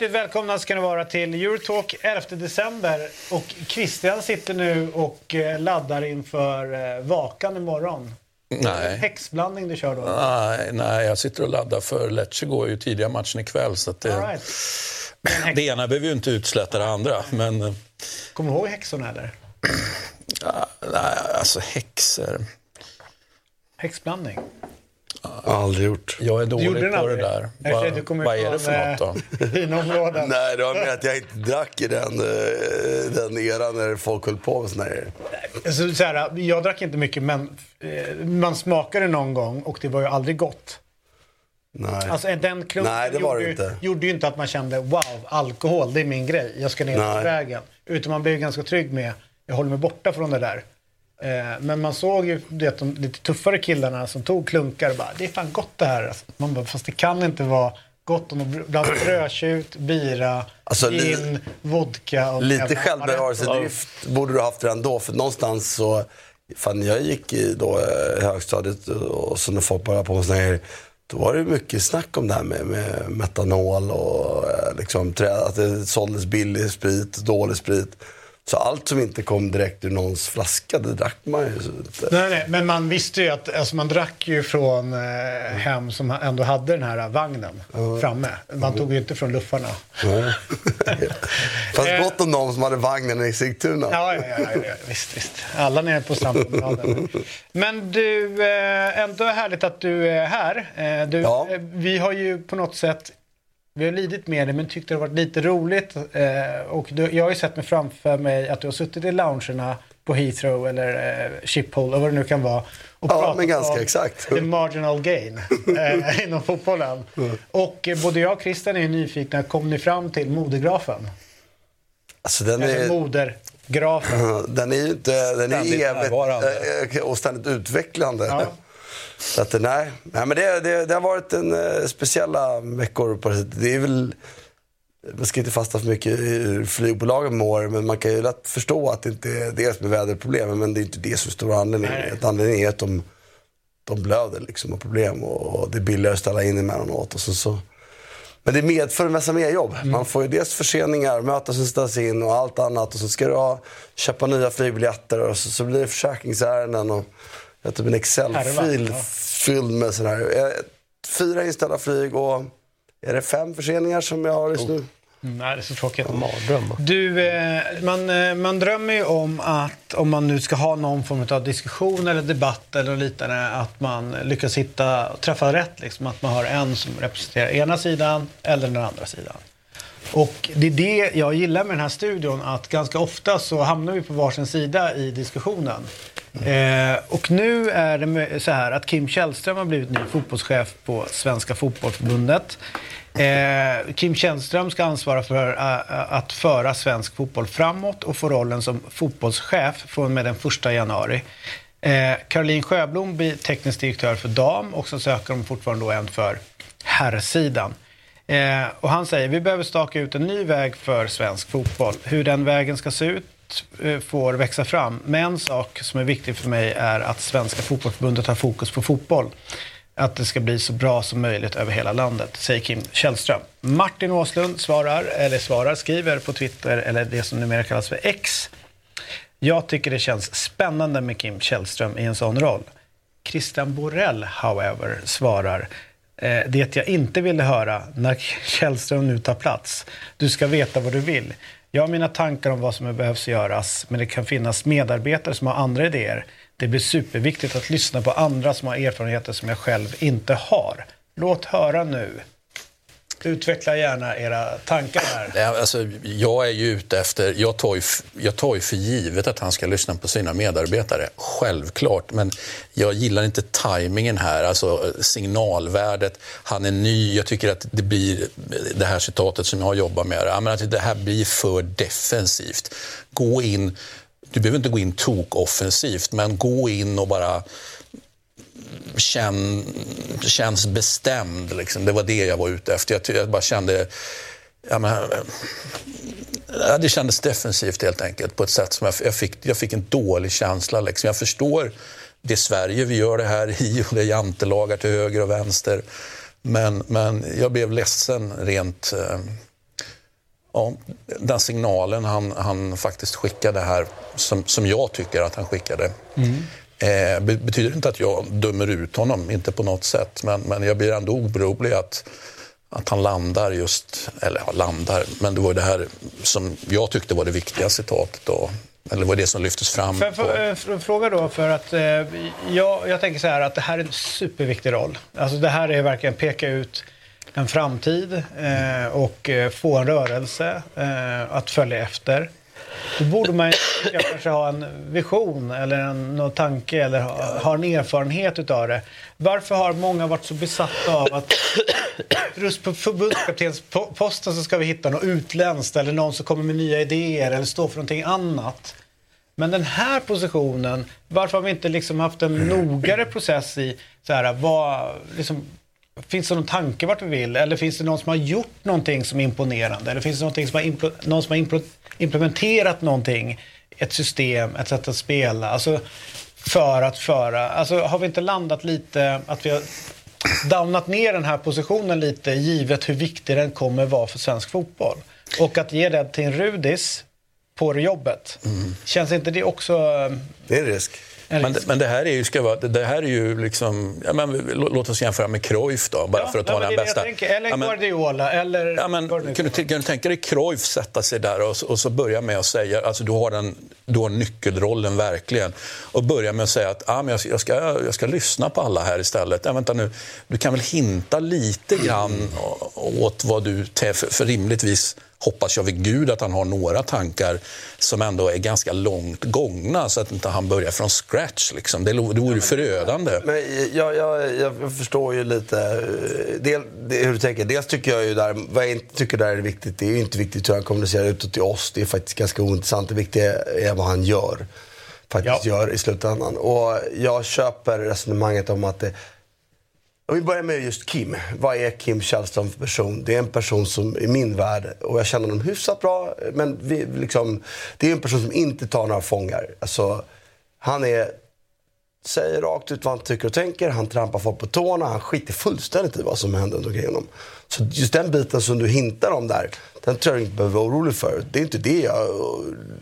Hjärtligt välkomna ska ni vara till Eurotalk 11 december. Och Christian sitter nu och eh, laddar inför eh, Vakan imorgon. Nej. Häxblandning du kör då? Nej, nej, jag sitter och laddar för Lecce går ju tidiga matchen ikväll. Så det, All right. det ena behöver ju inte utsläta det andra. Men eh, Kommer du ihåg häxorna eller? ja, nej, alltså häxor. Häxblandning? Aldrig gjort. Jag är dålig på det där. Vad, vad är det för något då? eh, Vinområden. Nej, det var mer att jag inte drack i den, eh, den eran när folk höll på med såna här... Alltså, så här, jag drack inte mycket men man smakade någon gång och det var ju aldrig gott. Nej. Alltså den klunken Nej, det var det gjorde, inte. Ju, gjorde ju inte att man kände wow, alkohol det är min grej, jag ska ner på vägen. Utan man blev ganska trygg med, jag håller mig borta från det där. Eh, men man såg ju det, de lite tuffare killarna som tog klunkar och bara, det är fan gott det här. Alltså, man bara, fast det kan inte vara gott om de blandar rödtjut, bira, Alltså, gin, vodka och Lite självbevarelsedrift borde du haft redan då. För någonstans så... Fan, jag gick i då, eh, högstadiet och så när folk började på med såna här då var det mycket snack om det här med, med metanol och eh, liksom, att det såldes billig sprit, dålig sprit. Så allt som inte kom direkt ur någons flaska, det drack man ju. Inte. Nej, nej, men man visste ju att alltså man drack ju från eh, hem som ändå hade den här vagnen framme. Man tog ju inte från luffarna. Nej. Fast gott om någon som hade vagnen i Sigtuna. Ja, ja, ja, ja, visst, visst. Alla nere på strandpromenaden. Men du, eh, ändå härligt att du är här. Eh, du, Ja. eh, Vi har ju på något sätt vi har lidit med det men tyckte det varit lite roligt. Eh, och du, jag har ju sett mig framför mig att du har suttit i loungerna på Heathrow eller eh, Schiphol och vad det nu kan vara. Och Ja, men ganska om exakt. The marginal gain eh, inom fotbollen. Och eh, både jag och Christian är nyfikna. Kom ni fram till modergrafen? Alltså, den Eller är, modergrafen? den är ju inte... Den är evigt eh, och ständigt utvecklande. Ja. Så att, nej. nej, men det, det, det har varit en eh, speciella veckor på det sättet. Det är väl... Man ska inte fastna för mycket i hur flygbolagen mår, men man kan ju lätt förstå att det inte är det som är väderproblemen, men det är inte det som är stora anledningen. Anledningen är att de, de blöder liksom och problem och det är billigare att ställa in emellanåt. Och så, så. Men det medför en massa mer jobb. Mm. Man får ju dels förseningar, möten som ställs in och allt annat. Och så ska du ha, köpa nya flygbiljetter och så, så blir det försäkringsärenden. Och, jag typ en Excel-fil ja. fylld med sådana här. eh, Fyra inställda flyg och är det fem förseningar som jag har just nu? Mm, nej, det är så tråkigt. Du, eh, man, eh, man drömmer ju om att om man nu ska ha någon form av diskussion eller debatt eller liknande att man lyckas hitta och träffa rätt. Liksom, att man har en som representerar ena sidan eller den andra sidan. Och det är det jag gillar med den här studion att ganska ofta så hamnar vi på varsin sida i diskussionen. Eh, och nu är det så här att Kim Källström har blivit ny fotbollschef på Svenska Fotbollförbundet. Eh, Kim Källström ska ansvara för eh, eh att föra svensk fotboll framåt och få rollen som fotbollschef från och med den 1 januari. Eh, Caroline Sjöblom blir teknisk direktör för dam och så söker de fortfarande då en för herrsidan. Eh, och han säger vi behöver staka ut en ny väg för svensk fotboll. Hur den vägen ska se ut eh, får växa fram. Men en sak som är viktig för mig är att Svenska fotbollförbundet har fokus på fotboll. Att det ska bli så bra som möjligt över hela landet, säger Kim Källström. Martin Åslund svarar, eller svarar, skriver på Twitter, eller det som numera kallas för X. Jag tycker det känns spännande med Kim Källström i en sån roll. Christian Borell, however, svarar Eh, det jag inte ville höra när Källström nu tar plats. Du ska veta vad du vill. Jag har mina tankar om vad som behövs göras, men det kan finnas medarbetare som har andra idéer. Det blir superviktigt att lyssna på andra som har erfarenheter som jag själv inte har. Låt höra nu. Utveckla gärna era tankar här. Nej, Alltså, jag är ju ute efter... Jag tar, ju, jag tar ju för givet att han ska lyssna på sina medarbetare. Självklart. Men jag gillar inte tajmingen här. Alltså signalvärdet. Han är ny. Jag tycker att det blir det här citatet som jag har jobbat med. Men att det här blir för defensivt. Gå in... Du behöver inte gå in tok-offensivt, men gå in och bara känn, känns bestämd. Liksom. Det var det jag var ute efter. Jag, jag bara kände... Ja, men, ja, det kändes defensivt helt enkelt på ett sätt som jag, jag, fick, jag fick en dålig känsla. Liksom. Jag förstår det är Sverige vi gör det här i och det är jantelagar till höger och vänster. Men, men jag blev ledsen rent... Eh, ja, den signalen han, han faktiskt skickade här, som, som jag tycker att han skickade. Mm. Eh, betyder inte att jag dömer ut honom, inte på något sätt. Men, men jag blir ändå orolig att, att han landar just, eller ja, landar, men det var det här som jag tyckte var det viktiga citatet. Då. Eller var det som lyftes fram? För, för, för, fråga då, för att eh, jag, jag tänker så här att det här är en superviktig roll. Alltså det här är verkligen peka ut en framtid eh, och eh, få en rörelse eh, att följa efter. Då borde man kanske ha en vision eller en någon tanke eller ha, ha en erfarenhet utav det. Varför har många varit så besatta av att just på förbundskaptensposten så ska vi hitta något utländskt eller någon som kommer med nya idéer eller står för någonting annat. Men den här positionen, varför har vi inte liksom haft en nogare process i så här, vad, liksom, Finns det någon tanke vart vi vill? Eller finns det någon som har gjort någonting som är imponerande? Eller finns det någonting som har någon som har implementerat någonting? Ett system, ett sätt att spela. Alltså, för att föra. Alltså, har vi inte landat lite att vi har downat ner den här positionen lite givet hur viktig den kommer vara för svensk fotboll? Och att ge det till en Rudis på det jobbet. Mm. Känns inte det också... Det är en risk. Men, men det här är ju, ska vara, det här är ju liksom, ja, men, låt oss jämföra med Cruyff då, bara ja, för att ta den bästa. Tänker, eller ja, men, Guardiola, eller... Ja, men, kan, du, kan du tänka dig Cruyff sätta sig där och, och så börja med att säga, alltså du har, den, du har nyckelrollen verkligen, och börja med att säga att ah, men jag, jag, ska, jag ska lyssna på alla här istället. Ja, vänta nu, du kan väl hinta lite grann åt vad du, för, för rimligtvis hoppas jag vid Gud att han har några tankar som ändå är ganska långt gångna så att inte han börjar från scratch. Liksom. Det, det vore förödande. Men jag, jag, jag förstår ju lite eh, del, hur du tänker. Dels tycker jag ju där, vad jag inte tycker där är viktigt, det är ju inte viktigt hur han kommunicerar utåt till oss. Det är faktiskt ganska ointressant. Det viktiga är vad han gör. Faktiskt ja. gör i slutändan. Och jag köper resonemanget om att det, om vi börjar med just Kim. Vad är Kim Källström för person? Det är en person som i min värld, och jag känner honom hyfsat bra, men vi, liksom, det är en person som inte tar några fångar. Alltså, han är, säger rakt ut vad han tycker och tänker, han trampar folk på tårna, han skiter fullständigt i vad som händer runt omkring honom. Så just den biten som du hintar om där, den tror jag inte behöver vara orolig för. Det är inte det jag...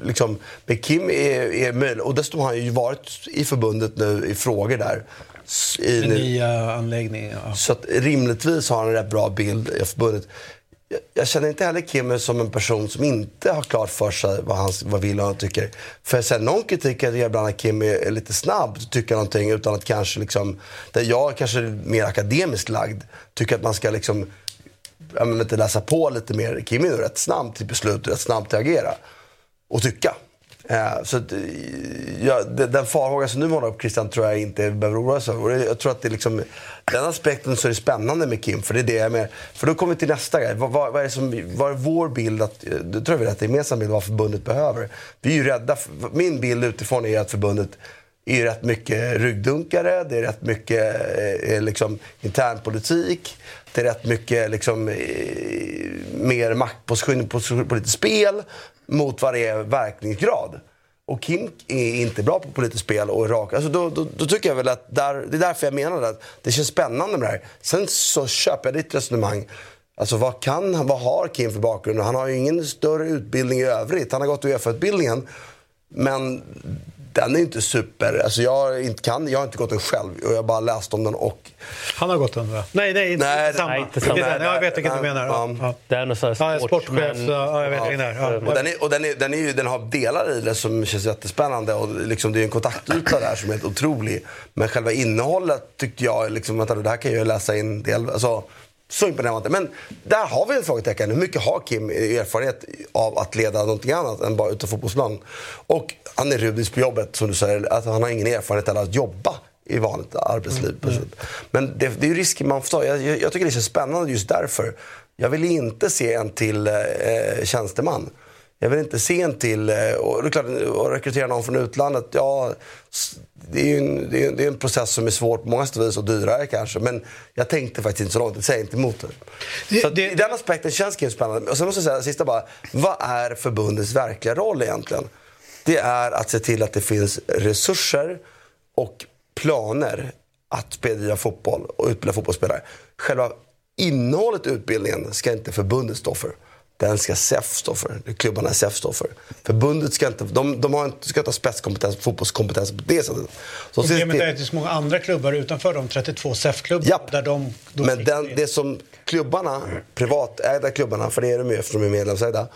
Liksom, men Kim är, är möjlig, och dessutom har han ju varit i förbundet nu i frågor där i Den nya anläggningen, ja. Så att rimligtvis har han en rätt bra bild i förbundet. Jag, jag känner inte heller Kim som en person som inte har klart för sig vad han vad vill och han tycker. För sen någon kritik att ibland att Kim är, är lite snabb, tycker någonting utan att kanske liksom, där jag kanske är mer akademiskt lagd, tycker att man ska liksom, jag menar, inte läsa på lite mer. Kim är rätt snabb till beslut, rätt snabb till att agera och tycka. Eh, så att, eh, ja, den farhåga som du målar upp Christian tror jag inte behöver oroa sig för. Jag tror att det liksom, den aspekten så är det spännande med Kim. För det är det jag med. För då kommer vi till nästa grej. Vad, vad, är, som, vad är vår bild? Att, det tror jag vi är rätt gemensam bild vad förbundet behöver. Vi är ju rädda. För, min bild utifrån är att förbundet är rätt mycket ryggdunkare, det är rätt mycket eh, eh liksom, internpolitik. Det är rätt mycket liksom, mer maktposition på politiskt spel mot vad det är verkningsgrad. Och Kim är inte bra på politiskt spel och Irak. Alltså då, då, då, tycker jag väl att där, det är därför jag menar att det känns spännande med det här. Sen så köper jag ditt resonemang. Alltså vad kan han, vad har Kim för bakgrund? Han har ju ingen större utbildning i övrigt. Han har gått Uefa-utbildningen. Men den är inte super. Alltså jag, inte kan, jag har inte gått den själv och jag har bara läst om den och... Han har gått den va? Nej, nej, inte, nej, samma. Nej, inte samma. Nej, jag vet vilken du menar. Ja. Ja. Det är någon sån ja, sportchef. Ja, jag vet vilken det är. Och, den, är, och den, är, den, är ju, den har delar i det som känns jättespännande och liksom, det är en kontaktyta där som är helt otrolig. Men själva innehållet tyckte jag, liksom, vänta, det här kan jag läsa in del, alltså, så imponerande. Men där har vi ett frågetecken. Hur mycket har Kim erfarenhet av att leda någonting annat än bara utav fotbollsplan? Och han är rudis på jobbet, som du säger. Att han har ingen erfarenhet av att jobba i vanligt arbetsliv. Mm. mm. Men det, det är ju risker man får ta. Jag, jag, jag, tycker det känns spännande just därför. Jag vill inte se en till eh, tjänsteman. Jag vill inte se en till. Eh, och det är klart, att rekrytera någon från utlandet, ja, det är ju en, det är, det är en process som är svår på många sätt och vis och dyrare kanske. Men jag tänkte faktiskt inte så långt, jag säger inte emot det. Så det, I den aspekten känns det spännande. Och sen måste jag säga, sista bara, vad är förbundets verkliga roll egentligen? Det är att se till att det finns resurser och planer att bedriva fotboll och utbilda fotbollsspelare. Själva innehållet i utbildningen ska inte förbundet stå för. Den ska SEF stå för. Klubbarna SEF står för. Förbundet ska inte, de, de har inte, ska inte ha spetskompetens, fotbollskompetens på det sättet. Så Problemet är att det är så många andra klubbar utanför de 32 SEF-klubbarna. Där de, Men den, det som klubbarna, privatägda klubbarna, för det är de ju eftersom de är medlemsägda,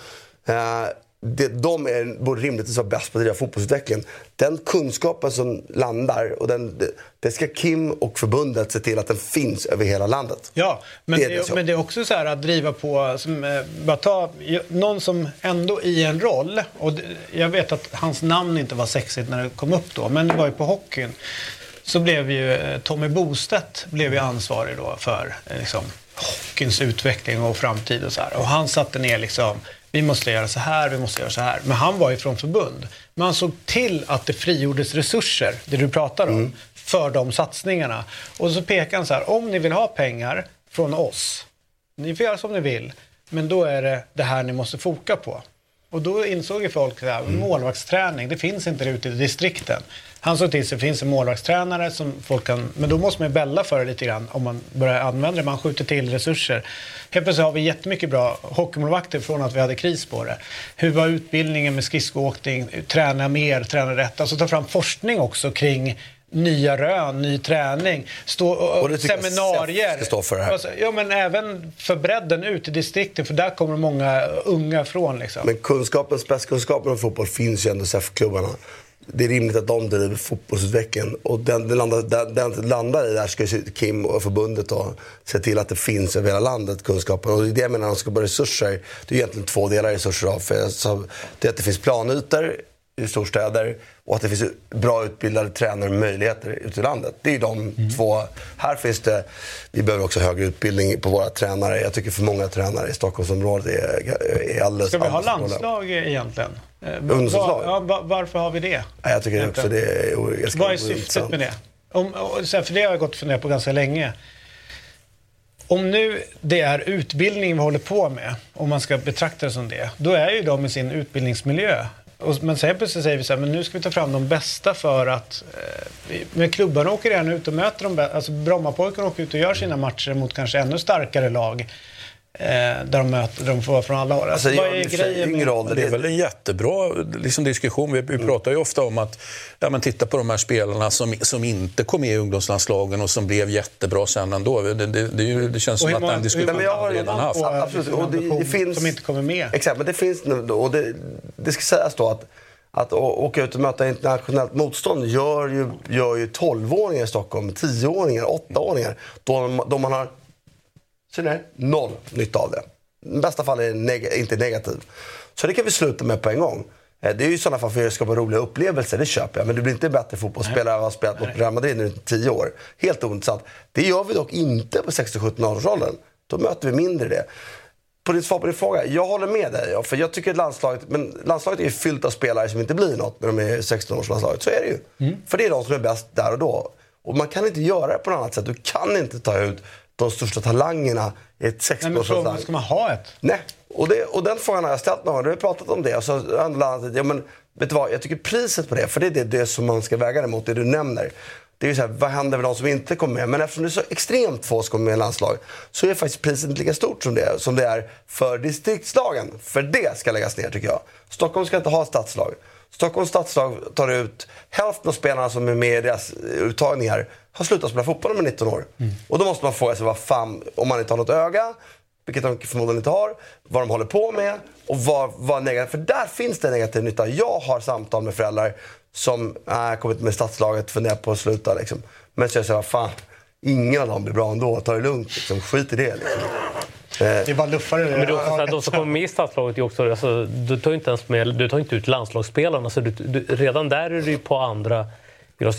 eh, det, de är, borde rimligtvis vara bäst på att driva fotbollsutvecklingen. Den kunskapen som landar, och den, det, ska Kim och förbundet se till att den finns över hela landet. Ja, men det är, det, men det är också så här att driva på, som, eh, bara ta någon som ändå i en roll, och jag vet att hans namn inte var sexigt när det kom upp då, men det var ju på hockeyn. Så blev ju eh, Tommy Bostedt blev ju ansvarig då för eh, liksom, hockeyns utveckling och framtid och så här. Och han satte ner liksom vi måste göra så här, vi måste göra så här. Men han var ju från förbund. Men han såg till att det frigjordes resurser, det du pratar om, mm. för de satsningarna. Och så pekar han så här, om ni vill ha pengar från oss, ni får göra som ni vill, men då är det det här ni måste foka på. Och då insåg ju folk att mm. målvaktsträning, det finns inte ute i distrikten. Han såg till det finns en målvaktstränare som folk kan... Men då måste man ju bälla för det lite grann om man börjar använda det. Man skjuter till resurser. Helt plötsligt har vi jättemycket bra hockeymålvakter från att vi hade kris på det. Hur var utbildningen med skridskoåkning? Träna mer, träna rätt. Alltså ta fram forskning också kring nya rön, ny träning, stå, och, och seminarier. Ska stå för det här. Alltså, ja, men även för bredden ut i distrikten, för där kommer många unga från. Liksom. Men kunskapen, spetskunskapen om fotboll finns ju ändå i SEF-klubbarna det är rimligt att de driver fotbollsutvecklingen. Och den, den, landar, den, den landar i där ska Kim och förbundet då, se till att det finns över hela landet kunskapen. Och det är det jag menar, de ska bara resurser. Det är egentligen två delar resurser. Av. För det är att det finns planytor i storstäder och att det finns bra utbildade tränare med möjligheter ute i landet. Det är de mm. två. Här finns det, vi behöver också högre utbildning på våra tränare. Jag tycker för många tränare i Stockholmsområdet är, är alldeles Ska vi ha landslag egentligen? Eh, Ungdomslandslag? Ja, var, varför har vi det? Jag tycker också det är Vad är syftet med det? Om, för det har jag gått och funderat på ganska länge. Om nu det är utbildning vi håller på med, om man ska betrakta det som det, då är ju de i sin utbildningsmiljö. Och, men sen plötsligt säger vi så här, men nu ska vi ta fram de bästa för att... Eh, men klubbarna åker redan ut och möter de bästa. Alltså Brommapojkarna åker ut och gör sina matcher mot kanske ännu starkare lag. Eh, där de möter, de får vara från alla år. Alltså, vad är grejen med roll, det är väl en jättebra liksom, diskussion. Vi, vi mm. pratar ju ofta om att ja, men titta på de här spelarna som, som inte kom med i ungdomslandslagen och som blev jättebra sen ändå. Det, det, det, det känns som att den diskussionen har redan haft. Absolut. Och det, finns, som inte kommer med. Exakt, men det finns och det, det ska sägas då att att åka ut och möta internationellt motstånd gör ju, gör ju 12-åringar i Stockholm, 10-åringar, 8-åringar. Då, då man har Ser ni? Noll nytta av det. I bästa fall är det neg inte negativ. Så det kan vi sluta med på en gång. Eh, det är ju i sådana fall för att skapa roliga upplevelser, det köper jag. Men du blir inte bättre fotbollsspelare av att ha spelat mot Real Madrid nu i tio år. Helt ointressant. Det gör vi dock inte på 16 17 årsåldern Då möter vi mindre det. På ditt svar på din fråga, jag håller med dig. För jag tycker att landslaget, men landslaget är fyllt av spelare som inte blir något när de är 16-årslandslaget. Så är det ju. Mm. För det är de som är bäst där och då. Och man kan inte göra det på något annat sätt. Du kan inte ta ut de största talangerna i ett 16-årslag. Ska man ha ett? Nej, och, det, och den frågan har jag ställt någon gång. Vi har pratat om det. Och så andra ja, men, vet du vad, jag tycker priset på det, för det är det, det som man ska väga det mot, det du nämner. Det är ju så här, vad händer med de som inte kommer med? Men eftersom det är så extremt få som kommer med i landslag så är faktiskt priset inte lika stort som det, som det är för distriktslagen. För det ska läggas ner tycker jag. Stockholm ska inte ha stadslag. Stockholms stadslag tar ut hälften av spelarna som är med i deras uttagningar har slutat spela fotboll med 19 år. Mm. Och då måste man fråga sig vad fan, om man inte har något öga, vilket de förmodligen inte har, vad de håller på med och vad, vad negativt. För där finns det negativ nytta. Jag har samtal med föräldrar som äh, kommit med stadslaget, funderar på att sluta. Liksom. Men så jag säger, vad fan, ingen av dem blir bra ändå. Ta det lugnt, liksom. skit i det. Liksom. Det är bara luffare. Men det är de som kommer med i stadslaget är också, alltså, du tar inte ens med, du tar inte ut landslagsspelarna. Så du, du, redan där är du på andra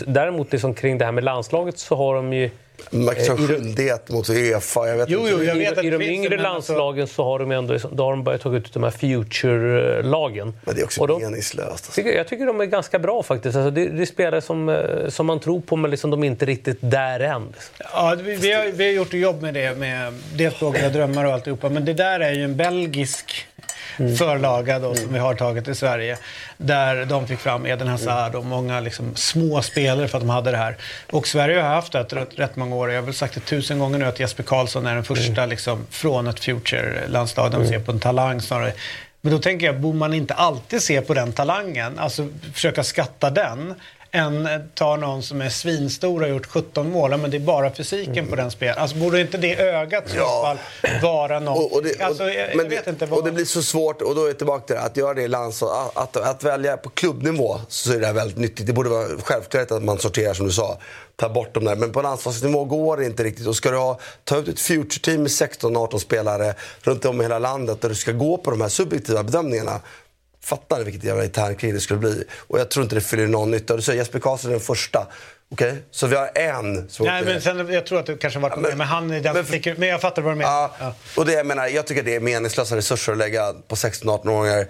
Däremot liksom kring det här med landslaget så har de ju... Man kan Eh, skyldighet mot Uefa. Jag vet Jo, inte. jo, jag I, vet I de yngre landslagen så har de ändå då har de börjat ta ut de här future-lagen. Men det är också Och de- meningslöst. Alltså. jag tycker de är ganska bra faktiskt. Alltså det, det är spelare som, eh, som man tror på men liksom de är inte riktigt där än. Liksom. Ja, vi, vi, har, vi har gjort ett jobb med det, med dels Blågula drömmar och alltihopa. Men det där är ju en belgisk förlaga då, som vi har tagit i Sverige. Där de fick fram Eden Hazard och många liksom, små spelare för att de hade det här. Och Sverige har haft det rätt, rätt många år. Jag har väl sagt det tusen gånger nu att Jesper Karlsson är den första liksom, från ett future-landslag. De ser på en talang snarare. Men då tänker jag, borde man inte alltid se på den talangen? Alltså försöka skatta den än ta någon som är svinstor och gjort 17 mål. Men det är bara fysiken på den spelaren. Alltså borde inte det ögat i Ja. fall vara någon... Och, och, det, och, alltså, jag, jag men vet det, inte vad... och det blir så svårt, och då är jag tillbaka till det, att göra det i landslag, att, att, att välja på klubbnivå så är det här väldigt nyttigt. Det borde vara självklart att man sorterar som du sa, ta bort dem där. Men på landslagsnivå går det inte riktigt. Och ska du ha, ta ut ett future-team med 16-18 spelare runt om i hela landet där du ska gå på de här subjektiva bedömningarna. Fattar vilket jävla internkrig det skulle bli. Och jag tror inte det fyller någon nytta. Du säger Jesper Karlsson är den första. Okej, så vi har en som Nej, men sen, jag tror att det kanske varit Ja, men, men- men han är den men- sticker Men jag fattar vad du menar. Ja, Ja. och det jag menar, jag tycker det är meningslösa resurser att lägga på 16-18-åringar.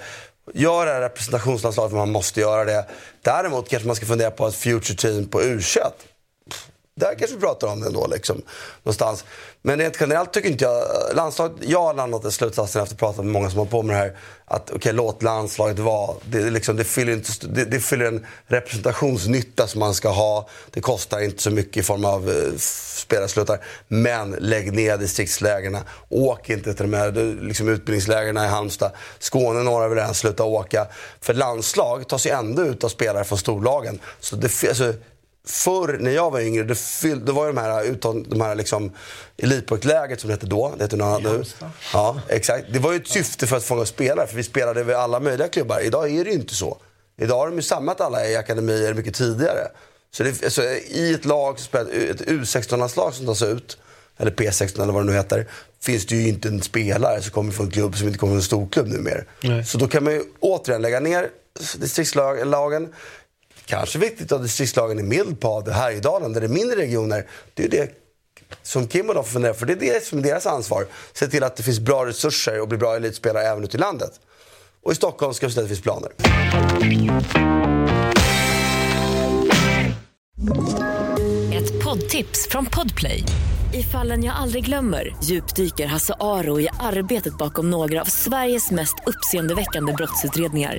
Gör det här representationslandslaget för man måste göra det. Däremot kanske man ska fundera på ett future team på u där kanske vi pratar om det ändå. Liksom, någonstans. Men rent generellt tycker inte jag... Landslaget, jag har landat i slutsatsen efter att ha pratat med många som har på med det här. Att okej, låt landslaget vara. Det, liksom, det, fyller inte, det, det fyller en representationsnytta som man ska ha. Det kostar inte så mycket i form av eh, spelarslutar. Men lägg ner distriktslägren. Åk inte till de här liksom, utbildningslägren i Halmstad. Skåne några vill redan sluta åka. För landslag tas ju ändå ut av spelare från storlagen. Så det, alltså, Förr när jag var yngre, det, fyll, det var de här, utan, de här liksom, elitpojkläget som det hette då. Det heter något annat nu. Ja, exakt. Det var ju ett syfte för att fånga spelare, för vi spelade över alla möjliga klubbar. Idag är det ju inte så. Idag har de ju samlat alla i akademier mycket tidigare. Så det, alltså, i ett lag, ett U16-landslag som tas ut, eller P16 eller vad det nu heter, finns det ju inte en spelare som kommer från en klubb som inte kommer från en stor klubb numera. Nej. Så då kan man ju återigen lägga ner distriktslagen. Kanske viktigt att ha distriktslagen i Medelpad, Härjedalen, där det är mindre regioner. Det är det som Kim och de får fundera för det är det som är deras ansvar. Se till att det finns bra resurser och bli bra elitspelare även ute i landet. Och i Stockholm ska vi se till att det finns planer. Ett poddtips från Podplay. I fallen jag aldrig glömmer djupdyker Hasse Aro i arbetet bakom några av Sveriges mest uppseendeväckande brottsutredningar.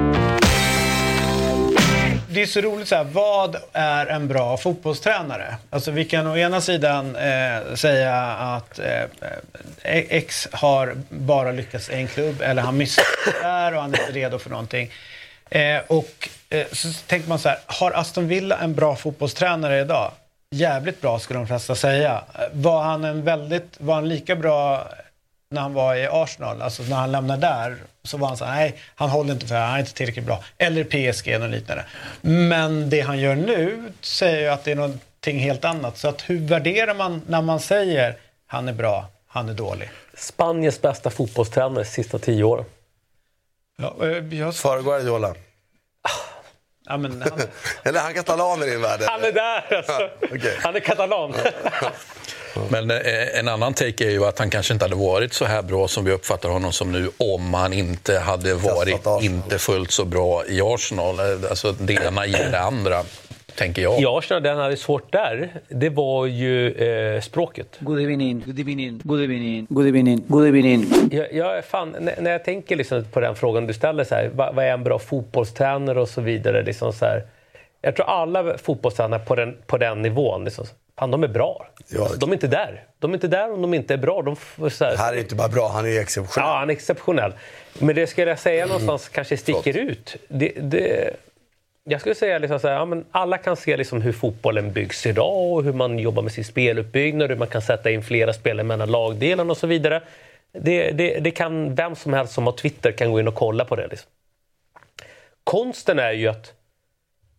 Det är så roligt så här, vad är en bra fotbollstränare? Alltså vi kan å ena sidan eh, säga att eh, eh X har bara lyckats i en klubb eller han misslyckades där och han är inte redo för någonting. Eh, och eh, så tänker man så här, har Aston Villa en bra fotbollstränare idag? Jävligt bra skulle de flesta säga. Eh, var han en väldigt, var han lika bra när han var i Arsenal, alltså när han lämnade där, så var han så här, nej, han håller inte för det här, han är inte tillräckligt bra. Eller PSG eller liknande. Men det han gör nu säger ju att det är någonting helt annat. Så att hur värderar man när man säger han är bra, han är dålig? Spaniens bästa fotbollstränare de sista tio åren. Ja, eh, jag, Föregår Guardiola. ja, men han, Eller är han katalan i din värld? Han är där alltså. okej. Han är katalan. Men eh, en annan take är ju att han kanske inte hade varit så här bra som vi uppfattar honom som nu om han inte hade varit inte fullt så bra i Arsenal. Eh, Alltså det ena ger det andra, tänker jag. I Arsenal, det han hade svårt där, det var ju eh, språket. Good evening, good evening, good evening, good evening, good evening. Jag, jag, fan, när, när jag tänker liksom på den frågan du ställer, så här, vad, vad är en bra fotbollstränare och så vidare. Liksom så här, jag tror alla fotbollstränare på den, på den nivån, liksom, fan, de är bra. Ja. Alltså, de är inte där. De är inte där om de inte är bra. De, får så här, här är inte bara bra, han är exceptionell. Ja, han är exceptionell. Men det skulle jag säga någonstans kanske sticker ut. Det, det, jag skulle säga liksom så här, ja, men alla kan se liksom hur fotbollen byggs idag och hur man jobbar med sin speluppbyggnad, hur man kan sätta in flera spelare mellan lagdelarna och så vidare. Det, det, det kan vem som helst som har Twitter kan gå in och kolla på det. Liksom. Konsten är ju att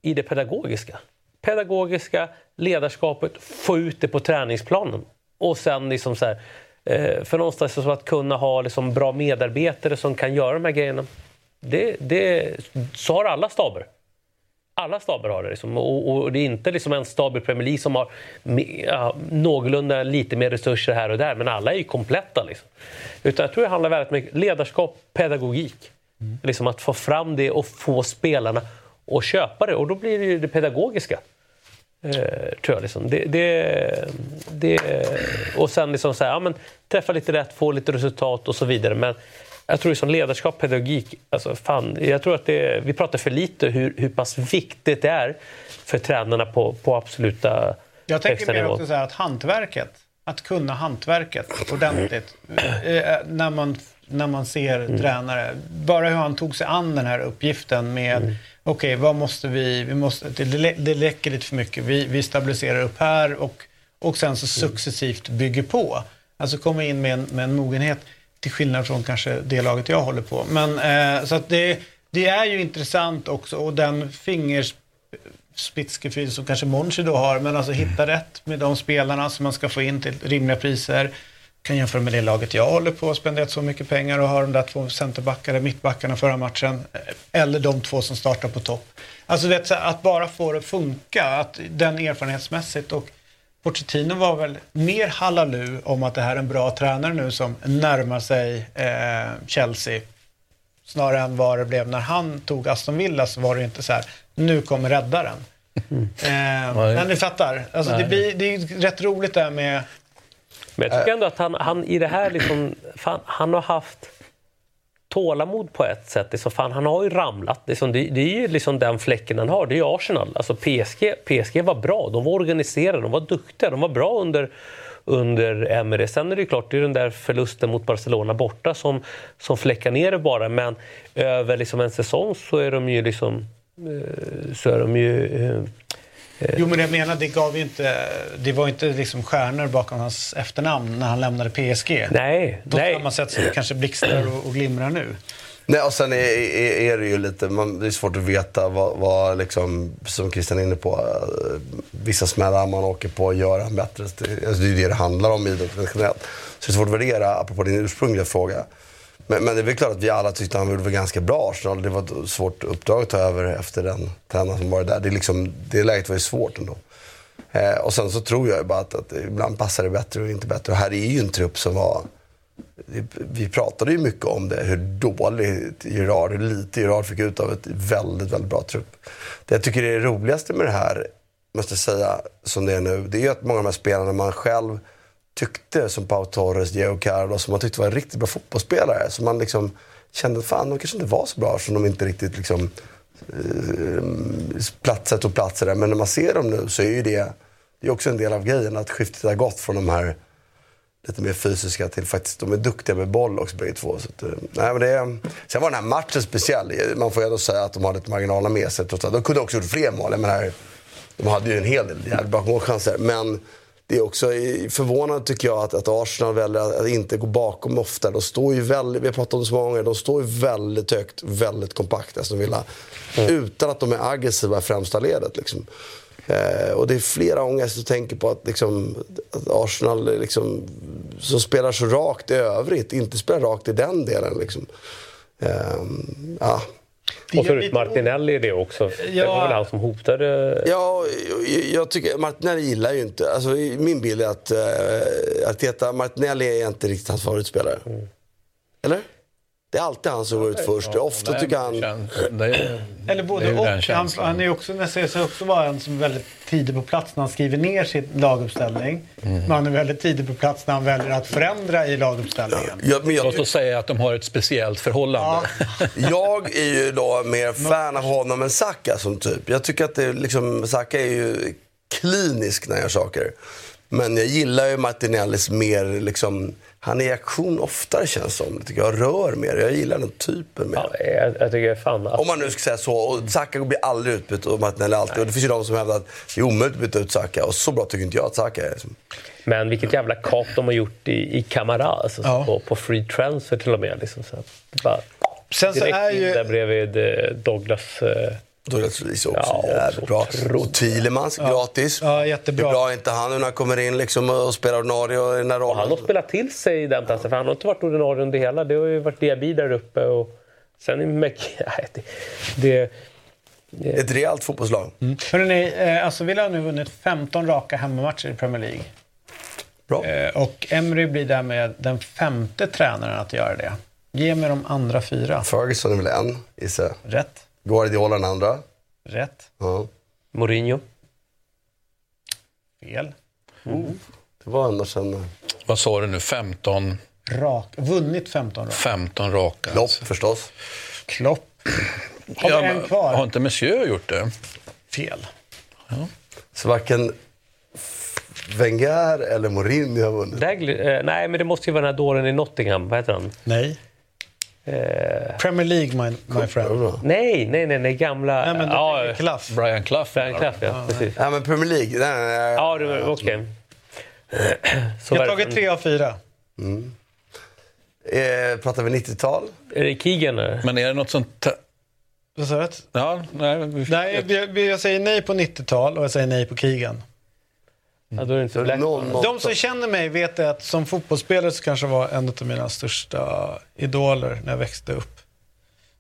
i det pedagogiska, pedagogiska ledarskapet, få ut det på träningsplanen. Och sen liksom så här, eh, för någonstans så att kunna ha liksom bra medarbetare som kan göra de här grejerna. Det, det, så har alla staber. Alla staber har det. Liksom. Och, och, det är inte liksom en stab i Premier League som har ja, någorlunda lite mer resurser här och där, men alla är ju kompletta. Liksom. Utan jag tror det handlar väldigt mycket ledarskap, pedagogik. Mm. Liksom att få fram det och få spelarna att köpa det. Och då blir det ju det pedagogiska. Eh, tror jag. Liksom. Det, det, det, och sen liksom så här, ja, men, träffa lite rätt, få lite resultat och så vidare. Men jag tror som ledarskap, pedagogik, alltså fan, jag tror att det, vi pratar för lite hur, hur pass viktigt det är för tränarna på, på absoluta Jag tänker mer också så här att hantverket, att kunna hantverket ordentligt. Eh, när, man, när man ser mm. tränare, bara hur han tog sig an den här uppgiften med mm. Okej, okay, vad måste vi, vi måste, det, det läcker lite för mycket, vi, vi stabiliserar upp här och, och sen så mm. successivt bygger på. Alltså komma in med en, med en mogenhet. Till skillnad från kanske det laget jag håller på. Men, eh, så att det, det är ju intressant också och den fingerspitzgefühl som kanske Monchi då har. Men alltså hitta rätt med de spelarna som man ska få in till rimliga priser. Kan jämföra med det laget jag håller på och spenderat så mycket pengar och har de där två centerbackarna, mittbackarna förra matchen. Eller de två som startar på topp. Alltså vet, att bara få det att funka, att den erfarenhetsmässigt och Pochettino var väl mer hallalu om att det här är en bra tränare nu som närmar sig eh, Chelsea. Snarare än vad det blev när han tog Aston Villa så var det inte så här, nu kommer räddaren. Mm. Eh, men ni fattar, alltså, det, blir, det är rätt roligt det här med... Men jag tycker ändå att han, han i det här liksom, fan, han har haft tålamod på ett sätt. Liksom, fan, han har ju ramlat. Liksom, det, det, är ju liksom den fläcken han har. Det är ju Arsenal. Alltså PSG, PSG var bra. De var organiserade, de var duktiga, de var bra under under Emery. Sen är det ju klart, det är den där förlusten mot Barcelona borta som, som fläckar ner det bara. Men över liksom en säsong så är de ju liksom... Eh, så är de ju eh, jo, men jag menar, det gav ju inte... Det var inte liksom stjärnor bakom hans efternamn när han lämnade PSG. Nej. På nej. samma sätt som det kanske blixtrar och, och glimrar nu. Nej, och sen är, är, är, det ju lite, man, det är svårt att veta vad, vad liksom, som Christian är inne på, uh, vissa smällar man åker på gör han bättre. Alltså, det är det det handlar om idrotten generellt. Så det är svårt att värdera, apropå din ursprungliga fråga. Men, men det är väl klart att vi alla tyckte han gjorde ganska bra Arsenal. Det var ett svårt uppdrag att ta över efter den tränaren som var där. Det, liksom, det läget var ju svårt ändå. Eh, och sen så tror jag bara att, att ibland passar det bättre och inte bättre. Och här är ju en trupp som var... Vi pratade ju mycket om det, hur dåligt Gerard, hur lite Gerard fick ut av ett väldigt, väldigt bra trupp. Det jag tycker är det roligaste med det här, måste jag säga, som det är nu, det är ju att många av de här spelarna man själv tyckte, som Pau Torres, Diego Carlos, som man tyckte var en riktigt bra fotbollsspelare. Som man liksom kände att fan, de kanske inte var så bra som de inte riktigt liksom eh, platset platser där. Men när man ser dem nu så är ju det, det är också en del av grejen att skiftet har gått från de här lite mer fysiska till faktiskt, de är duktiga med boll också bägge två. Så att, eh, nej, men det, sen var den här matchen speciell. Man får ju ändå säga att de hade lite marginaler med sig. De kunde också gjort fler mål. Jag menar, de hade ju en hel del jävligt bra målchanser. Men det är också förvånande tycker jag att, att Arsenal väljer att inte gå bakom ofta. De står ju väldigt, vi har pratat om det så många gånger, de står ju väldigt högt, väldigt kompakt Aston Villa. Mm. Utan att de är aggressiva i främsta ledet. Liksom. Eh, och det är flera gånger jag tänker på att, liksom, att Arsenal liksom, som spelar så rakt i övrigt, inte spelar rakt i den delen. Liksom. Eh, ja. Och förut Martinelli det också. Ja, det var väl han som hotade... Ja, jag tycker Martinelli gillar ju inte... Alltså, min bild är att uh, Arteta, Martinelli är inte riktigt hans favoritspelare. Mm. Eller? Det är alltid han som går ut först. Ja, Ofta tycker han... Är, Eller både och. Han, han är också, nästan sig också vara en som är väldigt tidig på plats när han skriver ner sin laguppställning. Mm. Men han är väldigt tidig på plats när han väljer att förändra i laguppställningen. Ja, men jag, Låt oss säga att de har ett speciellt förhållande. Ja. jag är ju då mer fan av honom än Saka som typ. Jag tycker att det liksom, Saka är ju klinisk när han gör saker. Men jag gillar ju Martinellis mer, liksom, han är i aktion oftare känns som. Jag tycker jag rör mer. Jag gillar den typen mer. Ja, jag, jag tycker fan att... Om man nu ska säga så. Och Saka blir aldrig utbytt och Martinelli alltid. Och det finns ju de som hävdar att det är omöjligt att byta ut Saka. Och så bra tycker inte jag att Saka är. Liksom. Men vilket jävla kap de har gjort i, i Camara, alltså, Ja. på, på free transfer till och med. Liksom, så det bara, Sen så direkt är in ju... där bredvid eh, Douglas. Eh, Douglas Luiz är också Ja, jävligt bra. Och Thielemans, gratis. Ja, jättebra. Hur bra är inte han nu när han kommer in liksom och spelar ordinarie och i den här och han har rollen? spelat till sig i den platsen, för han har inte varit ordinarie under hela. Det har ju varit Diaby där uppe och sen Mc... Nej, det, det, det, Ett rejält fotbollslag. Mm. Hörrni, eh, alltså Villa har nu vunnit 15 raka hemmamatcher i Premier League. Bra. Eh, och Emery blir därmed den femte tränaren att göra det. Ge mig de andra fyra. Ferguson är väl en, gissar. Rätt. Guardiola den andra. Rätt. Ja. Mourinho. Fel. Det var ändå sen... Vad sa du nu? 15, Rak. Vunnit 15 raka. 15 raka? Klopp förstås. Klopp. Har vi Ja, en kvar? Har inte Monsieur gjort det? Fel. Så varken Wenger eller Mourinho har vunnit. Dagley, eh, nej, men det måste ju vara den här dåren i Nottingham. Vad heter han? Nej. Eh, Premier League, my, my friend. nej, nej, nej, nej, gamla... Nej, men ja, är Klaff. Brian Clough? Brian Clough, ja. Precis. Ja, men Premier League. Nej, nej, nej. Ja, det var- okej. Så Jag har tagit tre av fyra. Eh, pratar vi 90-tal? Är det Keegan? Men är det något sånt... Vad sa du? Ja, nej, vi- Nej, jag, jag säger nej på 90-tal och jag säger nej på Keegan. Ja, då är det inte Så Black. någon måste- De som känner mig vet att som fotbollsspelare så kanske var en av mina största idoler när jag växte upp.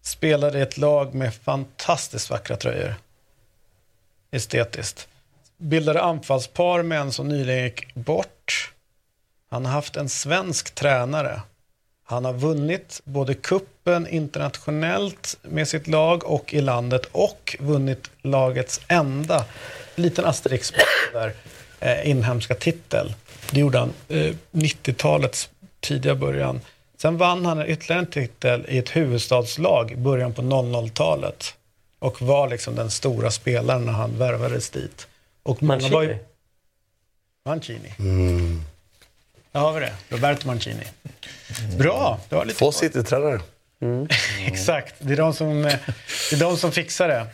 Spelade i ett lag med fantastiskt vackra tröjor. Estetiskt. Bildade anfallspar med en som nyligen gick bort. Han har haft en svensk tränare. Han har vunnit både kuppen internationellt med sitt lag och i landet och vunnit lagets enda, liten det där, eh, inhemska titel. Det gjorde han eh, 90-talets tidiga början. Sen vann han ytterligare en titel i ett huvudstadslag i början på 00-talet. Och var liksom den stora spelaren när han värvades dit. Och många var ju... Mancini. Mancini. Där har vi det. Roberto Mancini. Bra, det var lite Två City-tränare. Exakt, det är de som, eh, det är de som fixar det.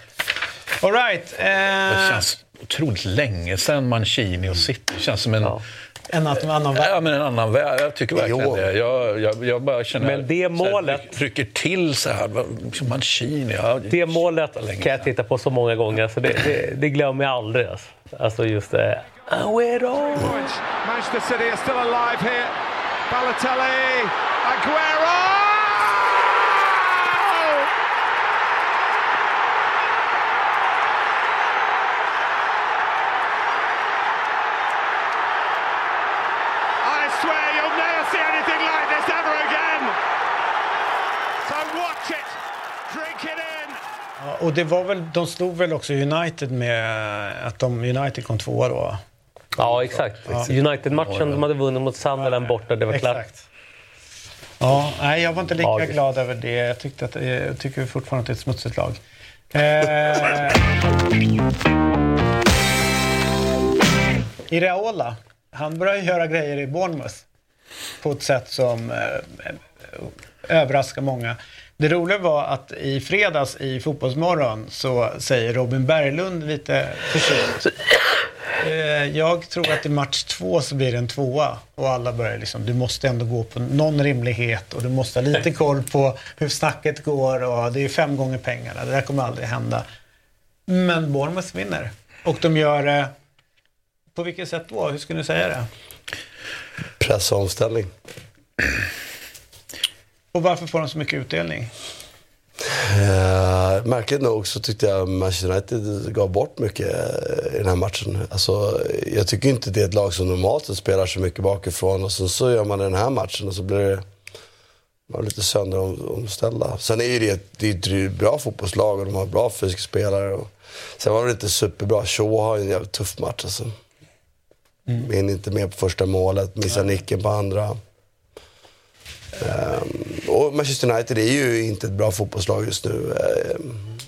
All right. Det Eh, känns otroligt länge sedan Mancini och City. Det känns som en... Ja. en annan, annan värld. Ja, men en annan värld. Jag tycker verkligen Jo. det. Jag, jag, jag bara känner... Men det så här, målet- Trycker till så här. Liksom Mancini. Ja, Det målet länge kan jag titta på så många gånger. Alltså det, det, det glömmer jag aldrig. Alltså, alltså just det. Aguero! Manchester City are still alive here. Balotelli, Aguero! Och det var väl, de slog väl också United med att de, United kom tvåa då? Ja, exakt. United-matchen de hade vunnit mot Sunderland borta, det var klart. Exakt. Ja, nej, jag var inte lika Magiskt. glad över det. Jag, tyckte att, jag tycker fortfarande att det är ett smutsigt lag. Eh, Iraola, han börjar göra grejer i Bournemouth på ett sätt som eh, överraskar många. Det roliga var att i fredags i Fotbollsmorgon så säger Robin Berglund lite försynt. Eh, jag tror att i match två så blir det en tvåa. Och alla börjar liksom, du måste ändå gå på någon rimlighet och du måste ha lite koll på hur snacket går och det är fem gånger pengarna. Det där kommer aldrig hända. Men Bournemouth vinner. Och de gör det... På vilket sätt då? Hur skulle du säga det? Press och varför får de så mycket utdelning? Uh, märkligt nog så tyckte jag Manchester United gav bort mycket eh, i den här matchen. Alltså, jag tycker inte det är ett lag som normalt spelar så mycket bakifrån och så, så gör man den här matchen och så blir det man är lite sönderomställda. Sen är ju det, det är ett bra fotbollslag och de har bra fysiska spelare. Och, sen var det inte superbra. Shaw har en jävligt tuff match alltså. Mm. Vinner inte med på första målet, missar nicken på andra. Ehm, och Manchester United är ju inte ett bra fotbollslag just nu. Ehm,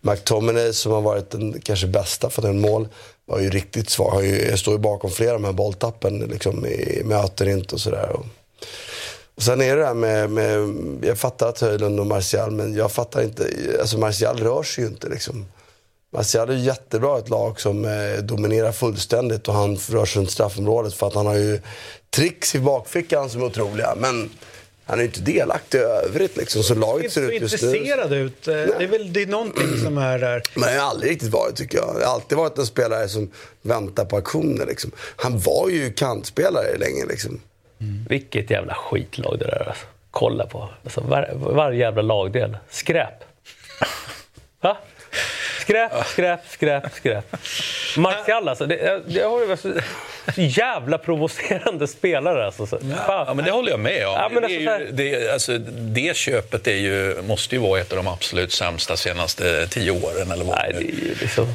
McTominay som har varit den kanske bästa för den mål var ju riktigt svag. Han ju, jag står ju bakom flera av de här bolltappen liksom, i möter inte och sådär. Och, och sen är det det här med, med jag fattar att Höjlund och Martial, men jag fattar inte, alltså Martial rör sig ju inte liksom. Martial är jättebra i ett lag som eh, dominerar fullständigt och han rör sig runt straffområdet för att han har ju tricks i bakfickan som är otroliga. Men han är ju inte delaktig i övrigt liksom, så laget ser ut just nu. intresserad ut. Eh, Det är väl det är någonting som är där. Men jag har aldrig riktigt varit tycker jag. Jag har alltid varit en spelare som väntar på aktioner liksom. Han var ju kantspelare länge liksom. Vilket jävla skitlag det där alltså. Kolla på. Alltså, var, varje jävla lagdel. Skräp. Va? Skräp, skräp, skräp, skräp. Martial alltså. Det, det har ju så, så jävla provocerande spelare alltså. Ja, men det håller jag med om. Ja, men det, alltså, ju, det, alltså, det köpet är ju, måste ju vara ett av de absolut sämsta senaste tio åren. Eller vad Nej, det är. ju liksom...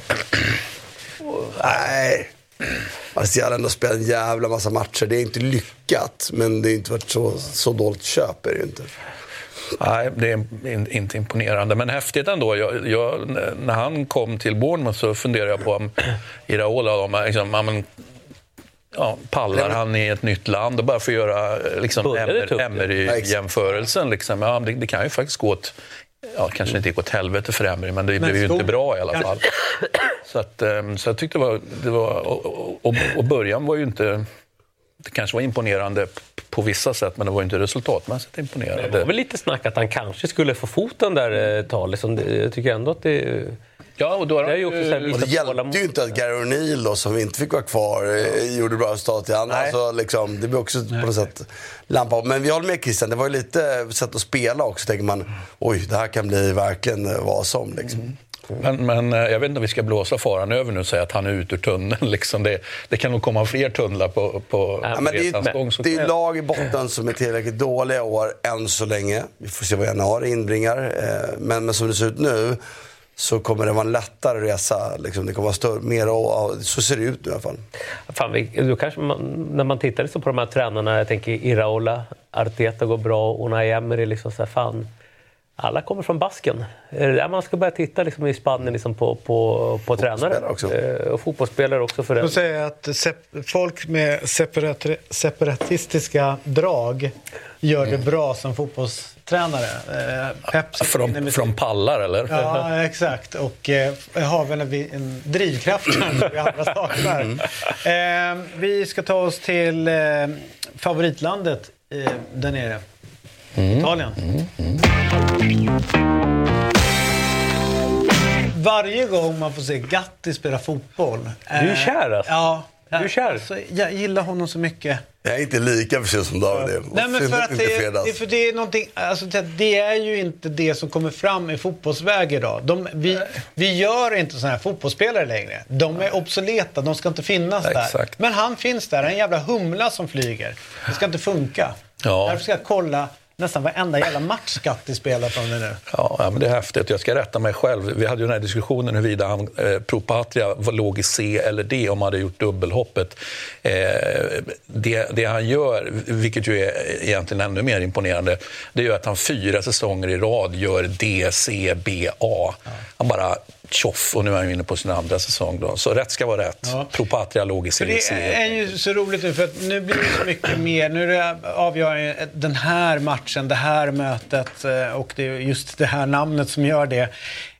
Nej. Martial har ändå spelat en jävla massa matcher. Det är inte lyckat, men det har inte varit så, så dåligt köp. Är det inte. Nej, det är in, inte imponerande. Men häftigt ändå. Jag, jag, när han kom till Bournemouth så funderade jag på om Iraola, om, liksom, ja, men, pallar han i ett nytt land och bara få göra liksom. Emery-jämförelsen. Liksom. Ja, det, det kan ju faktiskt gå åt, ja, kanske inte gick åt helvete för Emery, men det blev ju inte bra i alla fall. Så, att, ehm, så jag tyckte det var... Det var och, och, och, och början var ju inte... Det kanske var imponerande på vissa sätt, men det var ju inte resultatmässigt Det imponerande. var väl lite snack att han kanske skulle få foten där ett tag. Liksom. Det- Jag tycker ändå att det... Ja, och då har Det är ju också så här Och det hjälpte ju inte att Gary O'Neill då, som inte fick vara kvar, eh, gjorde bra resultat i andra. Nej. Alltså, liksom, det blir också på något sätt lampa Men vi håller med Christian, det var ju lite sätt att spela också. tänker man, oj, det här kan bli verkligen eh, vad som. Liksom. Men, men eh, jag vet inte om vi ska blåsa faran över nu och säga att han är ute ur tunneln. Liksom det, det kan nog komma fler tunnlar på, på Ja, men det, resans är, gång. det är lag i botten som är tillräckligt dåliga år än så länge. Vi får se vad januari inbringar. Eh, Men, men som det ser ut nu så kommer det vara en lättare resa. Liksom. Det kommer vara större, mer och, så ser det ut nu i alla fall. Fan, vi, kanske man, när man tittar liksom på de här tränarna, jag tänker Iraola, Arteta går bra, Unai Emery, liksom så här, fan, alla kommer från basken. Är det där man ska börja titta liksom, i Spanien liksom, på, på, på tränare? Också. Eh, och fotbollsspelare också för den. säger att folk med separat separatistiska drag gör det bra som fotbollstränare. Eh, Från, från pallar, eller? Ja, exakt. Och eh, har väl en, en drivkraft vi andra saknar. Eh, vi ska ta oss till eh, favoritlandet eh, där nere. Italien. Varje gång man får se Gatti spela fotboll. eh, Du är kär, alltså? Ja. Du är kär? Alltså, jag gillar honom så mycket. Jag är inte lika förtjust som David är. Nej, men för att det, det, för det, är någonting, alltså, det- är ju inte det som kommer fram i fotbollsväg idag. De, vi, vi gör inte sådana här fotbollsspelare längre. De är obsoleta, de ska inte finnas där. Exakt. Men han finns där, en jävla humla som flyger. Det ska inte funka. Ja. Därför ska jag kolla nästan varenda jävla match Skatti spelar från det nu. Ja, men det är häftigt. Jag ska rätta mig själv. Vi hade ju den här diskussionen huruvida han, eh, Pro Patria låg i C eller D om han hade gjort dubbelhoppet. Eh, det, det han gör, vilket ju är egentligen ännu mer imponerande, det är ju att han fyra säsonger i rad gör D, C, B, A. Han bara tjoff och nu är han inne på sin andra säsong. Då. Så rätt ska vara rätt. Ja. Pro Patria låg i C. det är ju så roligt nu för att nu blir det så mycket mer. Nu avgör den här matchen, det här mötet eh, och det är just det här namnet som gör det.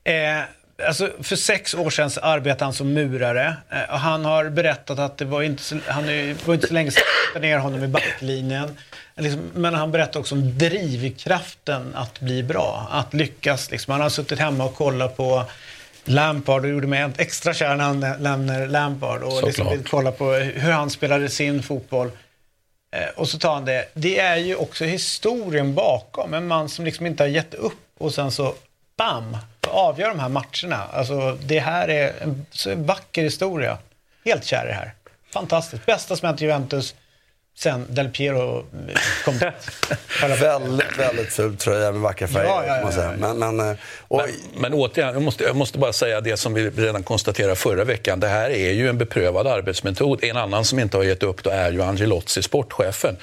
Eh, Alltså, för sex år sedan så arbetade han som murare. Eh, och han har berättat att det var inte så, han är, var inte så länge sedan hittade ner honom i backlinjen. Liksom, men han berättade också om drivkraften att bli bra, att lyckas. Liksom. Han har suttit hemma och kollat på Lampard och gjorde mig en extra kär när han nämner Lampard och liksom vill kolla på hur han spelade sin fotboll. Eh, och så tar han det. Det är ju också historien bakom. En man som liksom inte har gett upp och sen så bam, avgör de här matcherna. Alltså det här är en vacker historia. Helt kär i det här. Fantastiskt. Bästa som hänt Juventus. Sen Del Piero kom dit. väldigt, väldigt ful tröja med vackra färger. Ja, ja, ja. Men, men, eh, och, Men, men återigen, jag måste, jag måste bara säga det som vi redan konstaterade förra veckan. Det här är ju en beprövad arbetsmetod. En annan som inte har gett upp då är ju Angelozzi, sportchefen.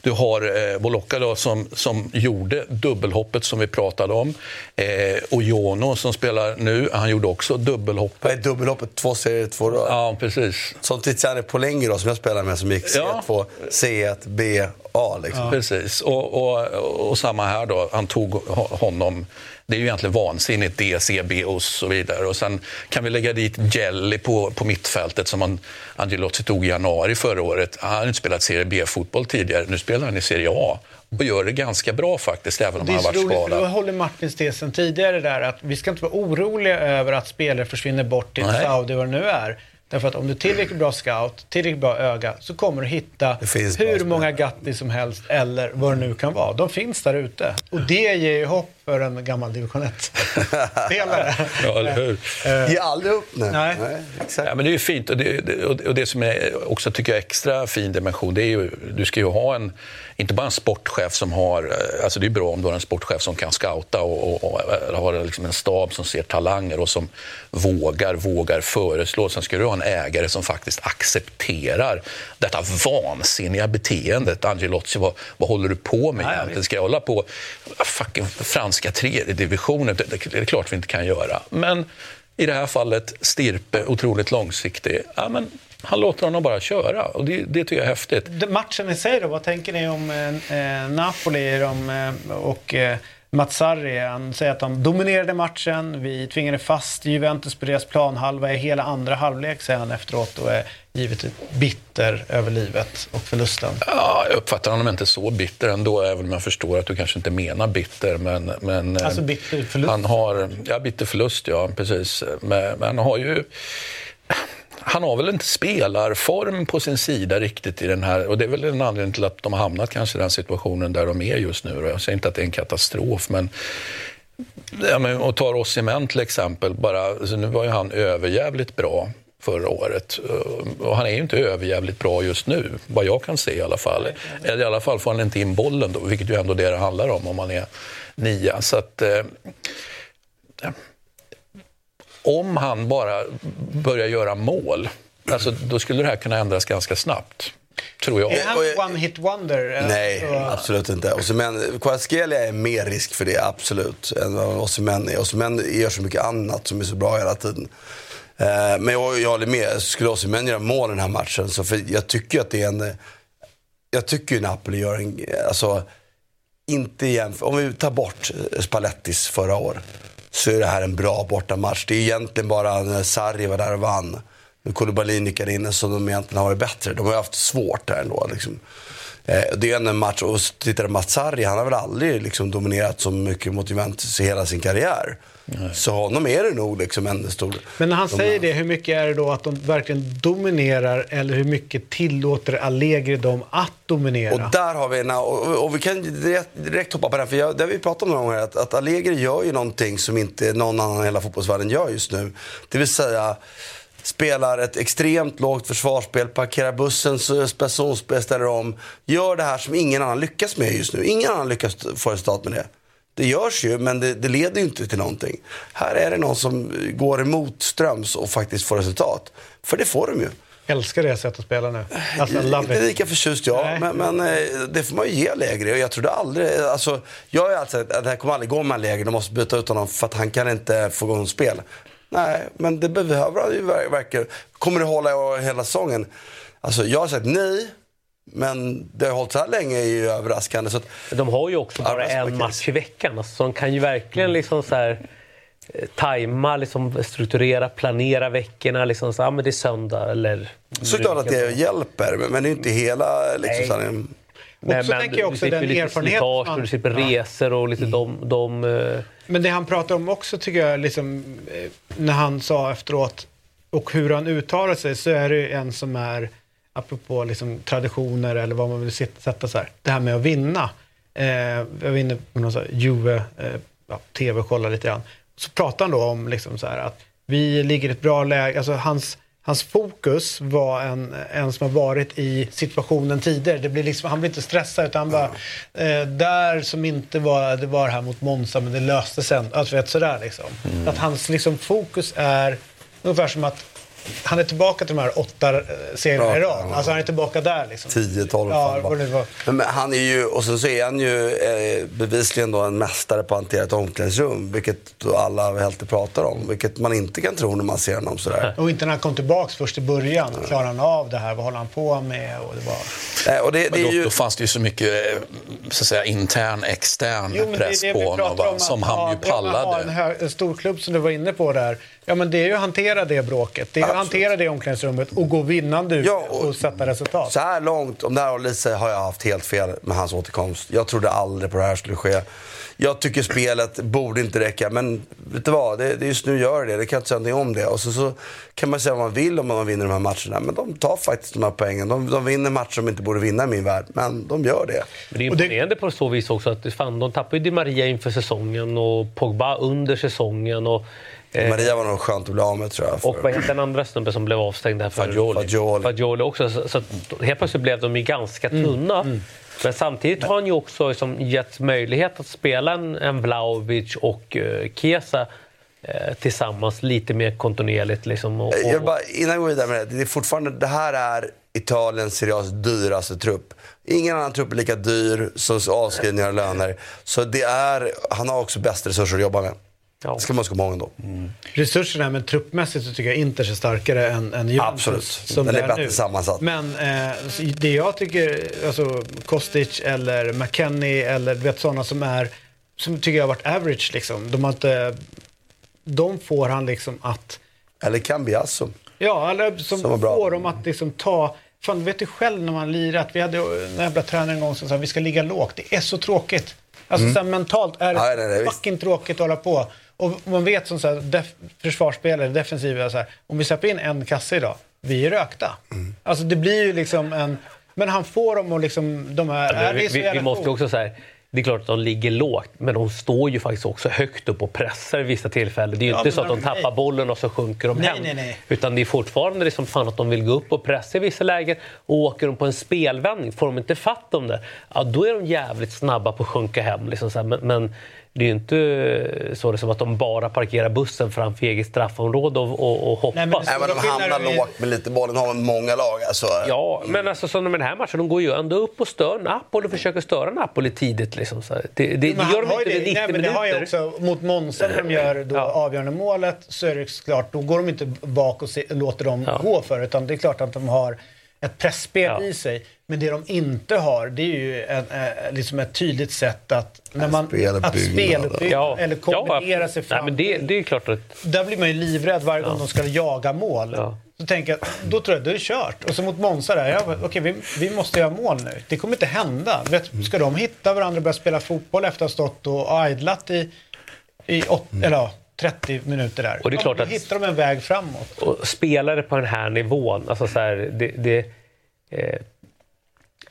Du har eh, Bolocca då, som, som gjorde dubbelhoppet som vi pratade om. Eh, och Jono som spelar nu, han gjorde också dubbelhoppet. vad är dubbelhoppet? Två serier, två rad? Ja, precis. Som Tiziane Polenghi då, som jag spelar med, som gick C2, Ja. C1, B, A. Liksom. Precis. Och, och, och samma här då, han tog ho- honom. Det är ju egentligen vansinnigt, D, C, B och så vidare. Och sen kan vi lägga dit Jelly på, på mittfältet som han, Angelotti tog i januari förra året. Han har inte spelat Serie B-fotboll tidigare, nu spelar han i Serie A. Och gör det ganska bra faktiskt, även om han har varit roligt, för då skadad. håller Martins tesen tidigare där att vi ska inte vara oroliga över att spelare försvinner bort till Nej. Saudi vad det nu är. Därför att om du är tillräckligt bra scout, tillräckligt bra öga, så kommer du hitta hur många Gatti som helst eller vad det nu kan vara. De finns där ute. Och det ger ju hopp för en gammal division 1-spelare. Ja, eller hur? Ge aldrig upp nu. Nej. exakt. Ja, men det är ju fint. Och det, och det- som är också tycker jag extra fin dimension, det är ju, du ska ju ha en, inte bara en sportchef som har, eh, alltså det är bra om du har en sportchef som kan scouta och, och, och eh, har liksom en stab som ser talanger och som vågar, vågar föreslå. Sen ska du ha en ägare som faktiskt accepterar detta vansinniga beteendet. Angelotti, vad, vad håller du på med egentligen? Ska jag hålla på fucking franska tredje divisionen? Det, det, det är klart vi inte kan göra. Men i det här fallet, Stirpe, otroligt långsiktig. Ja, men han låter honom bara köra och det, det tycker jag är häftigt. Matchen i sig då, vad tänker ni om eh, eh, Napoli de, eh, och eh, Mazzarri? Han säger att de dominerade matchen, vi tvingade fast Juventus på deras planhalva i hela andra halvlek, säger han efteråt och är givetvis bitter över livet och förlusten. Ja, jag uppfattar honom inte så bitter ändå, även om jag förstår att du kanske inte menar bitter. Men, men, eh, Alltså bitter förlust? Han har, ja, bitter förlust, ja, precis. Men, men han har ju... Han har väl inte spelarform på sin sida riktigt i den här... Och det är väl en anledning till att de har hamnat kanske i den situationen där de är just nu. Jag säger inte att det är en katastrof, men... Ja, men och tar Osimhen till exempel. Bara, alltså nu var ju han överjävligt bra förra året. Eh, och han är ju inte överjävligt bra just nu, vad jag kan se i alla fall. Eller i alla fall får han inte in bollen, då, vilket ju ändå det det handlar om om man är nia. Så att, eh, om han bara börjar göra mål, alltså, då skulle det här kunna ändras ganska snabbt. Tror jag. Är han one hit wonder? Eh, Nej, absolut inte. Osimhen, Kvaratskhelia är mer risk för det, absolut, än vad Osimhen är. Osimhen gör så mycket annat som är så bra hela tiden. Eh, Men jag, jag håller med. Skulle Osimhen göra mål i den här matchen, så för jag tycker att det är en... Jag tycker ju Napoli gör en... Alltså, inte jämför, Om vi tar bort Spallettis förra år, så är det här en bra bortamatch. Det är egentligen bara när Sarri var där och vann. När Koulibaly nickade in så de egentligen har varit bättre. De har ju haft svårt där ändå. Liksom. Eh, det är en match, och tittar du Mazzarri, han har väl aldrig liksom dominerat så mycket mot Juventus i hela sin karriär. Så honom är det nog liksom en stor... Men när han de- säger det, hur mycket är det då att de verkligen dominerar eller hur mycket tillåter Allegri dem att dominera? Och där har vi en, och, och vi kan direkt, hoppa på den, för jag, det har vi pratat om några gånger, att, att Allegri gör ju någonting som inte någon annan i hela fotbollsvärlden gör just nu. Det vill säga spelar ett extremt lågt försvarsspel, parkerar bussen, personspel, ställer om. Gör det här som ingen annan lyckas med just nu. Ingen annan lyckas få resultat med det. Det görs ju, men det, det leder ju inte till någonting. Här är det någon som går emot ströms och faktiskt får resultat. För det får de ju. Älskar det sättet att spela nu. Alltså, love Inte lika förtjust jag, Nej. men, men eh, det får man ju ge. Och jag trodde aldrig, alltså, jag har alltid sagt att det här kommer aldrig gå med Allegri. De måste byta ut honom för att han kan inte få igång spel. Nej, men det behöver han ju ver- verkligen. Kommer det hålla hela säsongen? Alltså, jag har sagt nej, men det har hållit så här länge är ju överraskande. Så att, De har ju också bara en match i veckan. Alltså, så de kan ju verkligen liksom så här, eh, tajma, liksom, strukturera, planera veckorna. Liksom, så, ah, men det är söndag eller... såklart att det hjälper, men, men det är inte hela... Liksom, Nej. så här, Och så tänker jag också den erfarenhet slitage man- du slipper resor och lite de... de eh, Men det han pratar om också tycker jag, liksom, eh, när han sa efteråt och hur han uttalar sig så är det ju en som är, apropå liksom, traditioner eller vad man vill sätta så här, det här med att vinna. Eh, jag var inne på någon så här Juve, eh, ja, tv kolla lite grann. Så pratar han då om liksom så här att vi ligger i ett bra läge, alltså hans hans fokus var en, en som har varit i situationen tidigare. Det blir liksom, han blir inte stressad utan han bara, eh, där som inte var, det var här mot Monza men det löste sig. Alltså, vet, sådär liksom. Att hans liksom, fokus är ungefär som att han är tillbaka till de här åtta eh, serierna i Ja, rad. ja. Alltså han är tillbaka där liksom. 10, 12 Ja, var. Men, men han är ju, och sen så är han ju eh, bevisligen då en mästare på att hantera ett omklädningsrum. Vilket då alla alltid pratar om. Vilket man inte kan tro när man ser honom sådär. Och inte när han kom tillbaks först i början. Klarar han av det här? Vad håller han på med? Och det var... Eh, och det, det är då, ju... då fanns det ju så mycket eh, så att säga, intern, extern Jo, men det press det på honom som han ha- ju Ja, pallade. en, hö- en stor klubb som du var inne på där. Ja, men det är ju att hantera det bråket. Det är att hantera det omklädningsrummet och gå vinnande ut Ja, och- och sätta resultat. Så här långt, om det här håller sig, har jag haft helt fel med hans återkomst. Jag trodde aldrig på det här skulle ske. Jag tycker spelet borde inte räcka, men vet du vad? Det, det just nu gör det. Det kan jag inte säga någonting om det. Och så, så kan man säga vad man vill om man vinner de här matcherna. Men de tar faktiskt de här poängen. De, de vinner matcher de inte borde vinna i min värld. Men de gör det. Men det är imponerande på så vis också att fan, de tappade ju Di Maria inför säsongen och Pogba under säsongen. Och, Maria var nog skönt att bli av med tror jag. och vad heter den andra snubben som blev avstängd där för Fagioli. Fagioli. Fagioli också. Så, så helt plötsligt blev de ju ganska tunna. Men samtidigt har han ju också liksom gett möjlighet att spela en, en Vlahovic och uh, Chiesa eh, tillsammans lite mer kontinuerligt. Liksom, och, och, Jag bara, innan jag går vidare med det. Det, är fortfarande, det här är Italiens Serie A's dyraste trupp. Ingen annan trupp är lika dyr som avskrivningar och löner. Så det är, han har också bäst resurser att jobba med. Ja. Det ska man komma ihåg ändå. Resurserna, men truppmässigt så tycker jag Inter är starkare än, än Juventus. Absolut. Som Den det är bättre nu. sammansatt. Men eh, det jag tycker, alltså Kostic eller McKennie eller du vet sådana som är, som tycker jag har varit average liksom. De har inte, de får han liksom att Eller Cambiasso. Ja, eller som, Som får dem att liksom ta... Fan, du vet ju själv när man lirat. Vi hade en jävla tränare en gång som sa vi ska ligga lågt. Det är så tråkigt. Alltså så här, mentalt är det Mm. Ja, nej, nej, visst. fucking tråkigt att hålla på. Och man vet som så här, def- försvarsspelare, defensiva, så här, om vi släpper in en kasse idag, vi är rökta. Mm. Alltså det blir ju liksom en... Men han får dem och liksom, de här... Det vi, vi, vi måste också säga det är klart att de ligger lågt, men de står ju faktiskt också högt upp och pressar i vissa tillfällen. Det är ju Ja, inte så att de nej. tappar bollen och så sjunker de Nej, hem. nej, nej. Utan det är fortfarande liksom fan att de vill gå upp och pressa i vissa lägen. Och åker de på en spelvändning, får de inte fatt om det, ja, då är de jävligt snabba på att sjunka hem. Liksom så här. Men, men det är ju inte så liksom att de bara parkerar bussen framför eget straffområde och, och, och hoppas. Nej, men det- Nej, men de hamnar lågt med lite bollen. har många lag. Alltså. Ja, men alltså som med den här matchen, de går ju ändå upp och stör Napoli och försöker störa Napoli tidigt. Liksom. Så det, det, det Men gör de har inte ju vid det, 90 nej, men det har ju minuter. också, mot Monza när de gör då Ja. avgörande målet så är det klart, då går de inte bak och se, låter dem Ja. gå för utan det är klart att de har ett pressspel Ja. i sig. Men det de inte har, det är ju en, eh, liksom ett tydligt sätt att, när man, att speluppbygga Ja, eller kombinera ja, sig Nej, fram. men det, det är klart att... Där blir man ju livrädd varje gång de ska jaga mål. Ja. Så tänker jag, då tror jag det är kört. Och så mot Monza där, bara, okej vi, vi måste göra mål nu. Det kommer inte hända. Vet, ska de hitta varandra och börja spela fotboll efter att ha stått och idlat i, i åt, eller, ja, 30 minuter där? Och det är klart då att- hittar de en väg framåt. Och spelare på den här nivån, alltså så här, det, det, eh,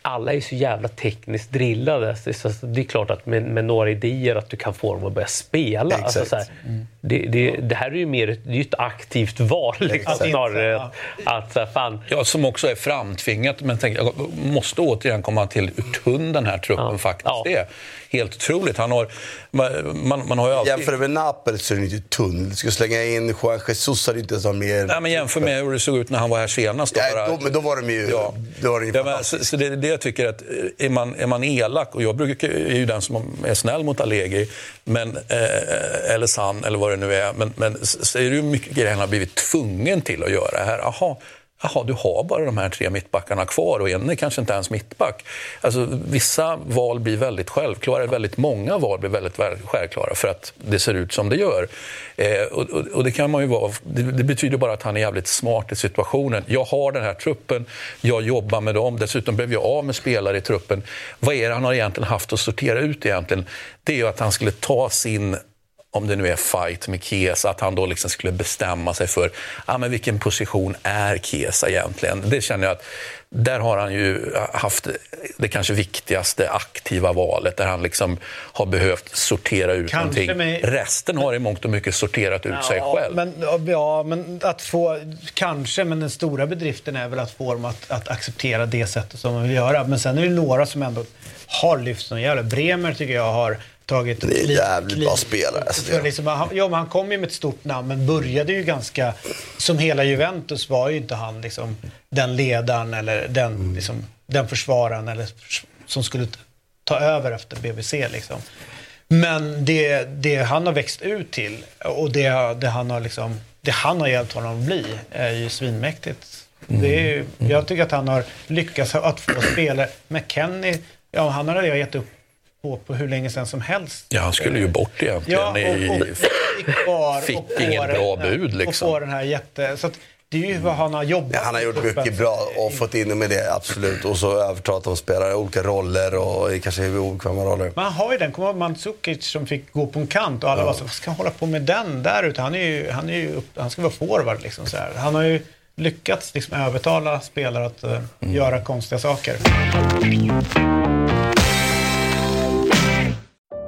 alla är så jävla tekniskt drillade. Så, det är klart att med, med några idéer att du kan få dem att börja spela. Alltså, Exakt. så här, det, det, det här är ju mer ett, det är ju ett aktivt val liksom, snarare. Ja. Att, att så här, fan, Ja, som också är framtvingat. Men tänk, jag måste återigen komma till hur tunn den här truppen Ja. faktiskt Ja. är. Helt otroligt. Han har, man, man, har ju alltid... Jämför med Napoli så är den inte tunn. Du ska slänga in Juan Jesus hade inte ens ha mer... Nej, men jämför med hur det såg ut när han var här senast. Då, bara- då, men då var de ju... Ja. Då var de ju Ja, men, så, så det är det jag tycker att eh, är man, är man elak, och jag brukar, är ju den som är snäll mot Allegri, men, eh, eller sann eller vad det nu är, men, men så är det ju mycket grejer han har blivit tvungen till att göra här. Aha, Jaha, du har bara de här tre mittbackarna kvar och en är kanske inte ens mittback. Alltså, vissa val blir väldigt självklara, väldigt många val blir väldigt självklara för att det ser ut som det gör. Eh, och, och, och det kan man ju vara, det, det betyder bara att han är jävligt smart i situationen. Jag har den här truppen, jag jobbar med dem, dessutom blev jag av med spelare i truppen. Vad är det han har egentligen haft att sortera ut egentligen? Det är ju att han skulle ta sin om det nu är fight med Kesa, att han då liksom skulle bestämma sig för ah, men vilken position är Kesa egentligen. Det känner jag att där har han ju haft det kanske viktigaste aktiva valet där han liksom har behövt sortera ut Kanske någonting. med- Resten har i mångt och mycket sorterat ut sig själv. Men, ja, men att få, kanske, men den stora bedriften är väl att få dem att, att acceptera det sättet som de vill göra. Men sen är det några som ändå har lyft som jävla. Bremer tycker jag har tagit... Det är kliv- jävligt kliv- bra spelare, alltså, För liksom, han, ja, han kom ju med ett stort namn, men började ju ganska... Som hela Juventus var ju inte han liksom, den ledaren eller den, Mm. liksom, den försvararen eller, som skulle ta över efter BBC. Liksom. Men det, det han har växt ut till och det, det, han har liksom, det han har hjälpt honom att bli är ju svinmäktigt. Det är, ju- jag tycker att han har lyckats att få spelare. McKennie, ja, han har jag gett upp på, på hur länge sedan som helst. Ja, han skulle ju bort egentligen. Ja, och, i, och fick kvar Fick och inget bra bud, liksom. Och den här jätte... Så att det är ju vad han har jobbat Ja, han har gjort mycket bra och fått in med det, absolut. Och så övertalat de spelare olika roller och kanske obekväma roller. Men han har ju den. Kommer Mandzukic som fick gå på en kant och alla var så vad ska han hålla på med den där ute? Han, är ju, han, är ju upp, han ska vara forward liksom så här. Han har ju lyckats liksom övertala spelare att eh, göra konstiga saker.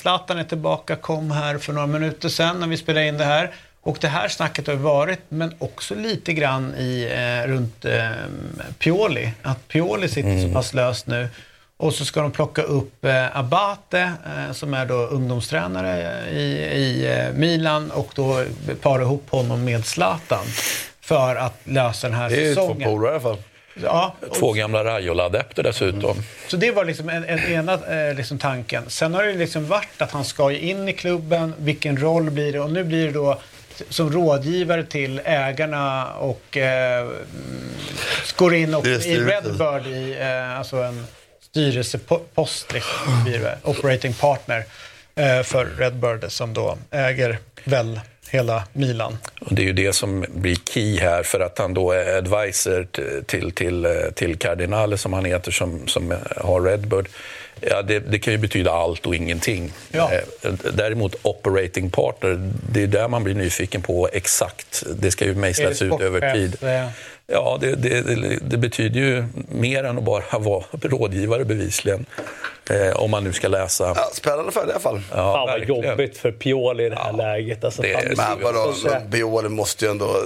Zlatan är tillbaka, kom här för några minuter sedan när vi spelade in det här. Och det här snacket har varit, men också lite grann i, eh, runt eh, Pioli. Att Pioli sitter så pass löst nu. Och så ska de plocka upp eh, Abate, eh, som är då ungdomstränare i, i eh, Milan och då para ihop honom med Zlatan. För att lösa den här Det är ju två säsongen. polare i alla fall. Ja, och Två gamla Raiola-adepter dessutom. så det var liksom en, en ena eh, liksom tanken. Sen har det liksom varit att han ska ju in i klubben, vilken roll blir det? Och nu blir det då som rådgivare till ägarna och eh, mm, går in och i. Redbird i eh, alltså en styrelsepost, liksom, operating partner eh, för Redbird som då äger väl hela Milan. Och det är ju det som blir key här för att han då är advisor till, till, eh, till Cardinale som han heter som, som har Redbird. Ja, det, det kan ju betyda allt och ingenting. Ja. Eh, Däremot operating partner, det är där man blir nyfiken på exakt. Det ska ju mejslas ut över tid. eh, Ja, det, det, det, det betyder ju mer än att bara vara rådgivare bevisligen. Eh, om man nu ska läsa. Ja, spännande för det i alla fall. Ja, Fan vad verkligen. jobbigt för Pioli i det här läget. Alltså, det Men vadå, Bioli måste ju ändå...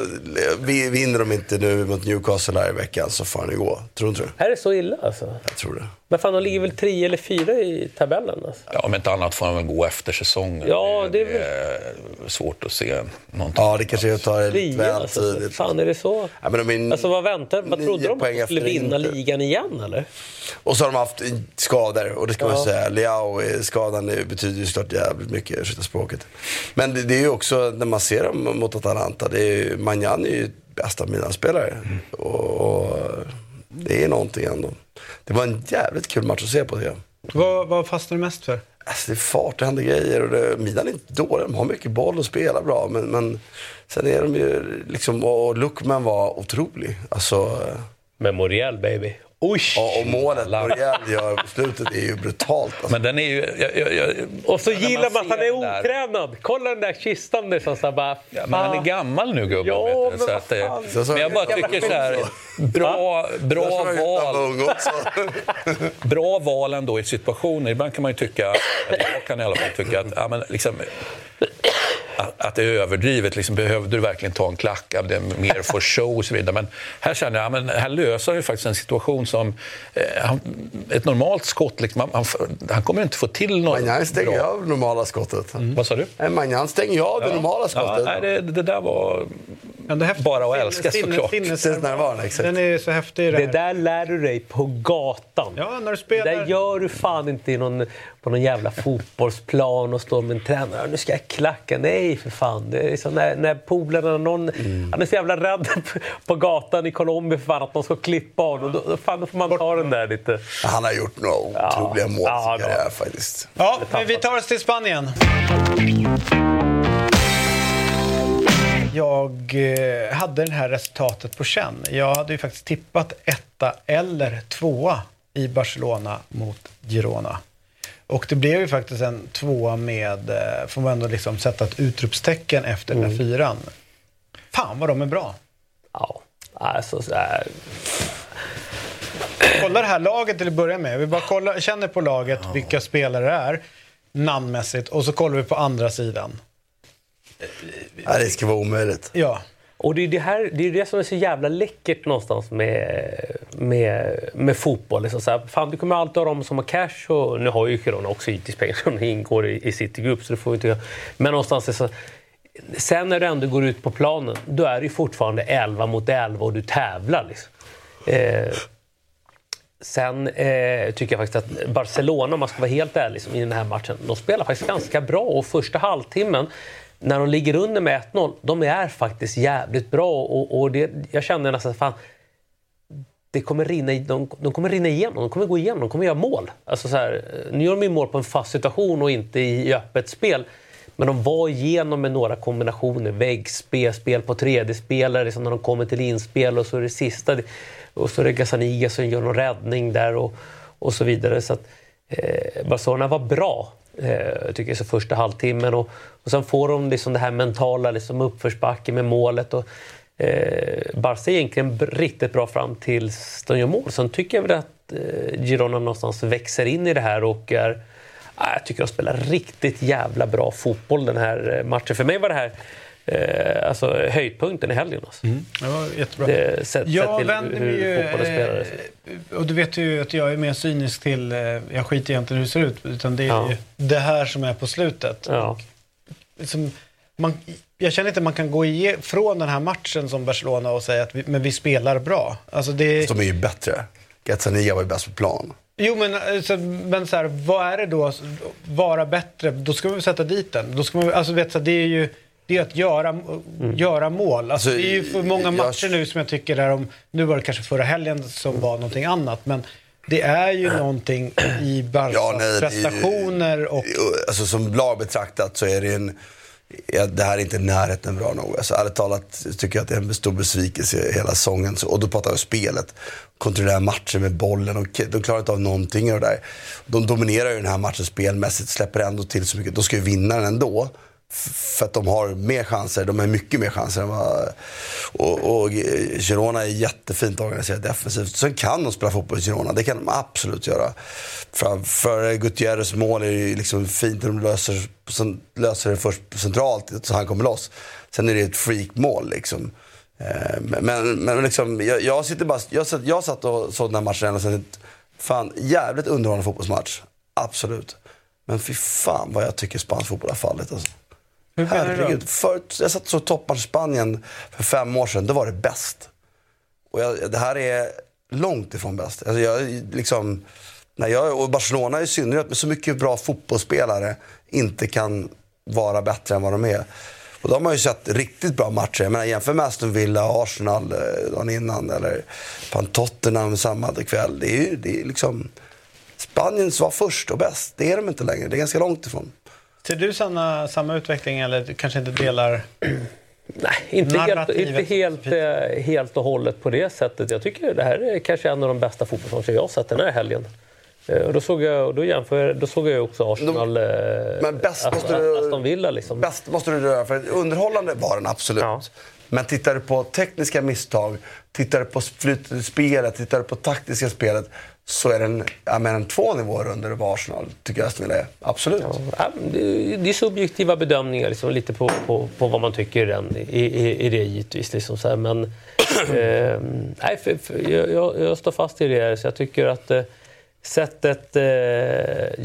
vi- Vinner de inte nu mot Newcastle här i veckan så får han ju gå. Tror inte du? Är det så illa alltså? Jag tror det. Men fan, de ligger väl tre eller fyra i tabellen? Alltså. Ja, om inte annat får han väl gå efter säsongen. Ja, det är väl- är svårt att se någonting. Ja, det kanske tar lite väl alltså. tidigt. Fan, är det så? Ja, men de är Alltså vad väntar Vad trodde de? Att de skulle vinna Inter. ligan igen eller? Och så har de haft skador och det ska man Ja. säga. Leao är skadan det betyder ju såklart jävligt mycket, ursäkta språket. Men det, det är ju också, när man ser dem mot Atalanta, det är ju, Magnan är ju bästa Milan-spelare. Och, och det är någonting ändå. Det var en jävligt kul match att se på det. Vad, vad fastnar du mest för? Alltså det är fart, det händer grejer och det, Milan är inte dåliga. De har mycket boll och spelar bra. Men, men sen är de ju liksom, och Luckman var otrolig. Alltså, Memorial baby. Oj! och, och målet Muriel gör på slutet är ju brutalt. Alltså. Men den är ju... Jag, jag, jag, Och så gillar man att han är otränad. Kolla den där kistan nu som så här bara... Ja, men han är gammal nu gubben. Ja, men så att, vad fan. Så- så- men jag bara tycker så här, bra, bra val. Bra val ändå i situationer. Ibland kan man ju tycka, eller jag kan i alla fall tycka att ja, men liksom, att, att det är överdrivet. Liksom, behövde du verkligen ta en klack det mer för show och så vidare. Men här känner jag, men här löser han ju faktiskt en situation som... Eh, ett normalt skott, liksom, han, han, han kommer inte få till något Manjan stänger bra. av det normala skottet. Mm. Vad sa du? Nej, Manjan stänger av det normala Ja, skottet. nej, det, det där var Ja, det bara att älska Sinnes- såklart. Sinnesnärvaron, exakt. Den är så häftig. Det, Det där lär du dig på gatan. Ja, när du Det spelar... där gör du fan inte i någon, på någon jävla fotbollsplan och står med en tränare. Nu ska jag klacka. Nej, för fan. Det är liksom när, när polarna, någon, Mm. han är så jävla rädd på gatan i Colombia för fan att de ska klippa honom. Då, då, fan, då får man ta den där lite. Han har gjort några otroliga mål i Ja, karriär faktiskt. Ja, men vi tar oss till Spanien. Jag eh, hade det här resultatet på känn. Jag hade ju faktiskt tippat etta eller tvåa i Barcelona mot Girona. Och det blev ju faktiskt en tvåa med, eh, får man ändå liksom sätta ett utropstecken efter den där fyran. Fan vad de är bra. Ja, alltså så här. Kolla det här laget till att börja med. Vi bara kolla, känner på laget vilka spelare det är namnmässigt och så kollar vi på andra sidan. Ja, det ska vara omöjligt. Ja. Och det är det, här, det är det som är så jävla läckert någonstans med, med, med fotboll. Liksom så här, fan, du kommer alltid ha de som har cash och nu har ju Girona också givetvis pengar som ingår i, i City Group. Så det får vi inte, men någonstans är så, sen när du ändå går ut på planen, då är det ju fortfarande 11 mot 11 och du tävlar. Liksom. Eh, Sen eh, tycker jag faktiskt att Barcelona, om man ska vara helt ärlig, liksom, i den här matchen, de spelar faktiskt ganska bra. Och första halvtimmen, när de ligger under med 1-0, de är faktiskt jävligt bra. Och, och det, jag känner nästan att fan, det kommer rinna, de, de kommer rinna igenom, de kommer gå igenom, de kommer göra mål. Alltså så här, nu gör de ju mål på en fast situation och inte i, i öppet spel. Men de var igenom med några kombinationer. Väggspel, spel på tredje spelare, liksom när de kommer till inspel och så är det sista. Och så är det Gazzaniga som gör någon räddning där och, och så vidare. Så att, eh, Barcelona var bra, eh, tycker jag, så första halvtimmen. Och, och sen får de liksom det här mentala liksom uppförsbacke med målet. Och, eh, Barca är egentligen riktigt bra fram tills de gör mål. Sen tycker jag väl att eh, Girona någonstans växer in i det här och är ah, Jag tycker de spelar riktigt jävla bra fotboll den här eh, matchen. För mig var det här eh, alltså, höjdpunkten i helgen. Alltså. Det var jättebra. Det, sett, Jag sett till vänder mig hur ju... eh, Och du vet ju att jag är mer cynisk till... eh, Jag skiter egentligen hur det ser ut. Utan det är Ja. ju det här som är på slutet. Ja. Liksom, man, jag känner inte att man kan gå ifrån den här matchen som Barcelona och säga att vi, men vi spelar bra. Alltså det, De är ju bättre. Gazzaniga var ju bäst på plan. Jo, men, alltså, men så här, vad är det då? Vara bättre? Då ska man väl sätta dit den. Då ska man, alltså, vet, så det är ju det är att göra, göra mål. Alltså, Alltså, det är ju för många jag- matcher nu som jag tycker är om... Nu var det kanske förra helgen som var någonting annat, men det är ju någonting i Barcas Ja, nej, prestationer och... Alltså, som lag betraktat så är det en... Ja, det här är inte närheten bra nog. Alltså, ärligt talat tycker jag att det är en stor besvikelse i hela säsongen. Och då pratar jag om spelet. Kontrollera matchen med bollen. Och de klarar inte av någonting av det där. De dominerar ju den här matchen spelmässigt, släpper ändå till så mycket. De ska ju vinna den ändå. För att de har mer chanser, de har mycket mer chanser än vad... Och, och Girona är jättefint organiserat defensivt. Sen kan de spela fotboll i Girona, det kan de absolut göra. För, Gutierrez mål är ju liksom fint när de löser, löser det först centralt så han kommer loss. Sen är det ett freakmål liksom. Eh, men, men, men liksom, jag, jag, sitter bara, jag, satt, jag satt och såg den här matchen och tänkte, fan jävligt underhållande fotbollsmatch. Absolut. Men fy fan vad jag tycker spansk fotboll har fallit alltså. Herregud, förut, jag satt och såg toppmatch Spanien för fem år sedan. Då var det bäst. Och jag, det här är långt ifrån bäst. Alltså jag, liksom, när jag, och Barcelona i synnerhet med så mycket bra fotbollsspelare inte kan vara bättre än vad de är. Och då har man ju sett riktigt bra matcher. Jag menar, jämför med Aston Villa och Arsenal eh, dagen innan. Eller fan, Tottenham samma kväll. Det är ju det är liksom... Spaniens var först och bäst. Det är de inte längre. Det är ganska långt ifrån. Ser du samma, samma utveckling eller kanske inte delar... Nej, inte helt, inte helt, eh, helt och hållet på det sättet. Jag tycker det här är kanske en av de bästa fotbollsmatcherna jag har sett den här helgen. Eh, Och då såg jag, och då jämför, då såg jag också Arsenal, eh, Men bäst Aston, måste du- Aston Villa. Liksom. Bäst måste du göra, för underhållande var den absolut. Men tittar du på tekniska misstag, tittar du på flyt- spelet, tittar du på taktiska spelet så är den ja, men en två nivåer under vad Arsenal tycker jag Aston Villa är. Absolut. Ja, det, är subjektiva bedömningar, liksom, lite på, på, på vad man tycker i, den, i, i, i det givetvis. Liksom, så här. Men eh, nej, för, för, jag, jag, jag står fast i det. här, Så jag tycker att eh, sättet eh,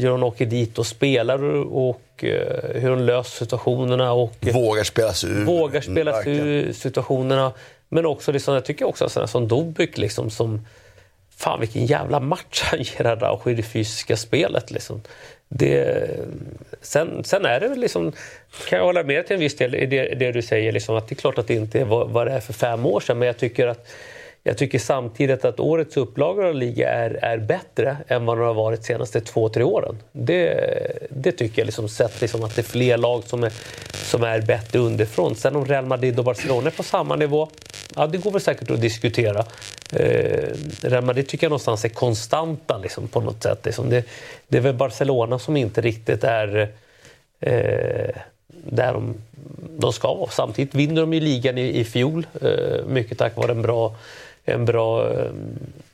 hur hon åker dit och spelar och eh, hur hon löser situationerna och Vågar spela sig ur. vågar spela sig ur situationerna. Men också, liksom, jag tycker också sådana som Dobbyk liksom, som Fan vilken jävla match han ger Araujo i det fysiska spelet. Liksom. Det, sen, sen är det väl liksom, kan jag hålla med till en viss del i det, det du säger, liksom, att det är klart att det inte är vad, vad det är för fem år sedan, men jag tycker att jag tycker samtidigt att årets upplagor av liga är, är bättre än vad de har varit de senaste två, tre åren. Det, det tycker jag, liksom, sett liksom att det är fler lag som är, som är bättre underifrån. Sen om Real Madrid och Barcelona är på samma nivå, ja det går väl säkert att diskutera. Eh, Real Madrid tycker jag någonstans är konstanta liksom, på något sätt. Liksom. Det, det är väl Barcelona som inte riktigt är eh, där de, de ska vara. Samtidigt vinner de ju ligan i, i fjol, eh, mycket tack vare en bra, en bra eh,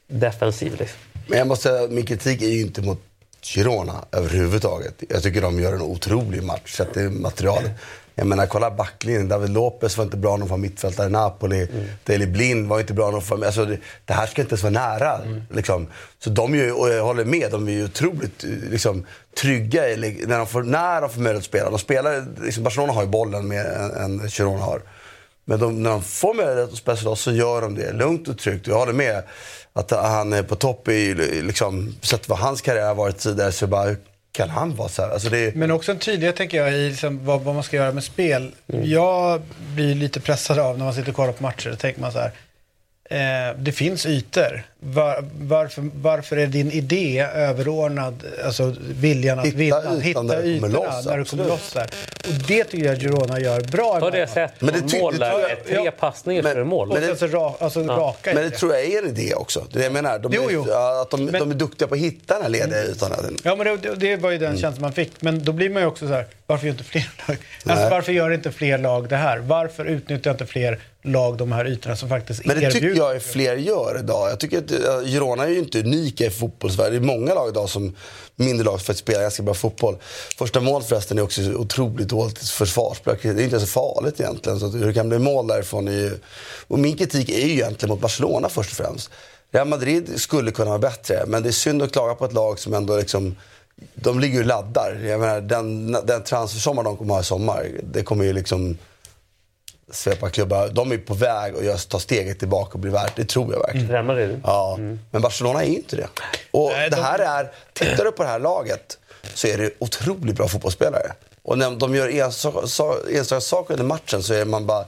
defensiv. Liksom. Men jag måste min kritik är ju inte mot Girona överhuvudtaget. Jag tycker de gör en otrolig match, sett till materialet. Jag menar, kolla backlinjen. David Lopez var inte bra nog för mittfältare i Napoli. Mm. Daley Blind var inte bra nog för... Alltså, det, det här ska inte ens vara nära. Mm. Liksom. Så de är ju, och jag håller med, de är ju otroligt liksom, trygga när, de får, när de får möjlighet att spela. De spelar, liksom, Barcelona har ju bollen mer än, än Girona har. Men de, när de får möjlighet att spela loss så gör de det lugnt och tryggt. Jag håller med att han är på topp i, liksom, sett vad hans karriär har varit tidigare, så bara, kan han vara så här? Alltså det, Men också en tydlighet tänker jag i liksom vad, vad man ska göra med spel. Jag blir lite pressad av när man sitter och kollar på matcher. Då tänker man så här. Eh, det finns ytor. Var, varför, varför är din idé överordnad alltså viljan att Hitta vinna? ytan Hitta när du kommer ytorna loss, när du kommer loss. Där. Och det tycker jag Girona gör bra. Ja, det. Men det Men ty- mål det jag- är tre ja. passningar Men- för mål. Och sen så ra, alltså raka men det tror jag är en idé också. Det är det jag menar. De är, Jo, jo. ja, Att de, Men- de är duktiga på att hitta den här lediga ytan. Ja, men det, det, det var ju Mm. den känslan man fick. Men då blir man ju också så här, varför gör inte fler lag? Alltså, varför gör inte fler lag det här? Varför utnyttjar inte fler lag de här ytorna som faktiskt Men det erbjuder? tycker jag är fler gör idag. Jag tycker att uh, Girona är ju inte unika i fotbollsvärlden. Det är många lag idag som mindre lag för att spela ganska bra fotboll. Första mål förresten är också otroligt dåligt försvarsspel. Det är inte så farligt egentligen. Så hur det kan bli mål därifrån är ju... Och min kritik är ju egentligen mot Barcelona först och främst. Real Madrid skulle kunna vara bättre, men det är synd att klaga på ett lag som ändå liksom... De ligger ju och laddar. Jag menar, den, den transfersommar de kommer ha i sommar, det kommer ju liksom svepa klubbar. De är på väg att just ta steget tillbaka och bli värt. Det tror jag verkligen. Madrid. Ja, men Barcelona är ju inte det. Och det här är, tittar du på det här laget så är det otroligt bra fotbollsspelare. Och när de gör enstaka, saker under matchen så är man bara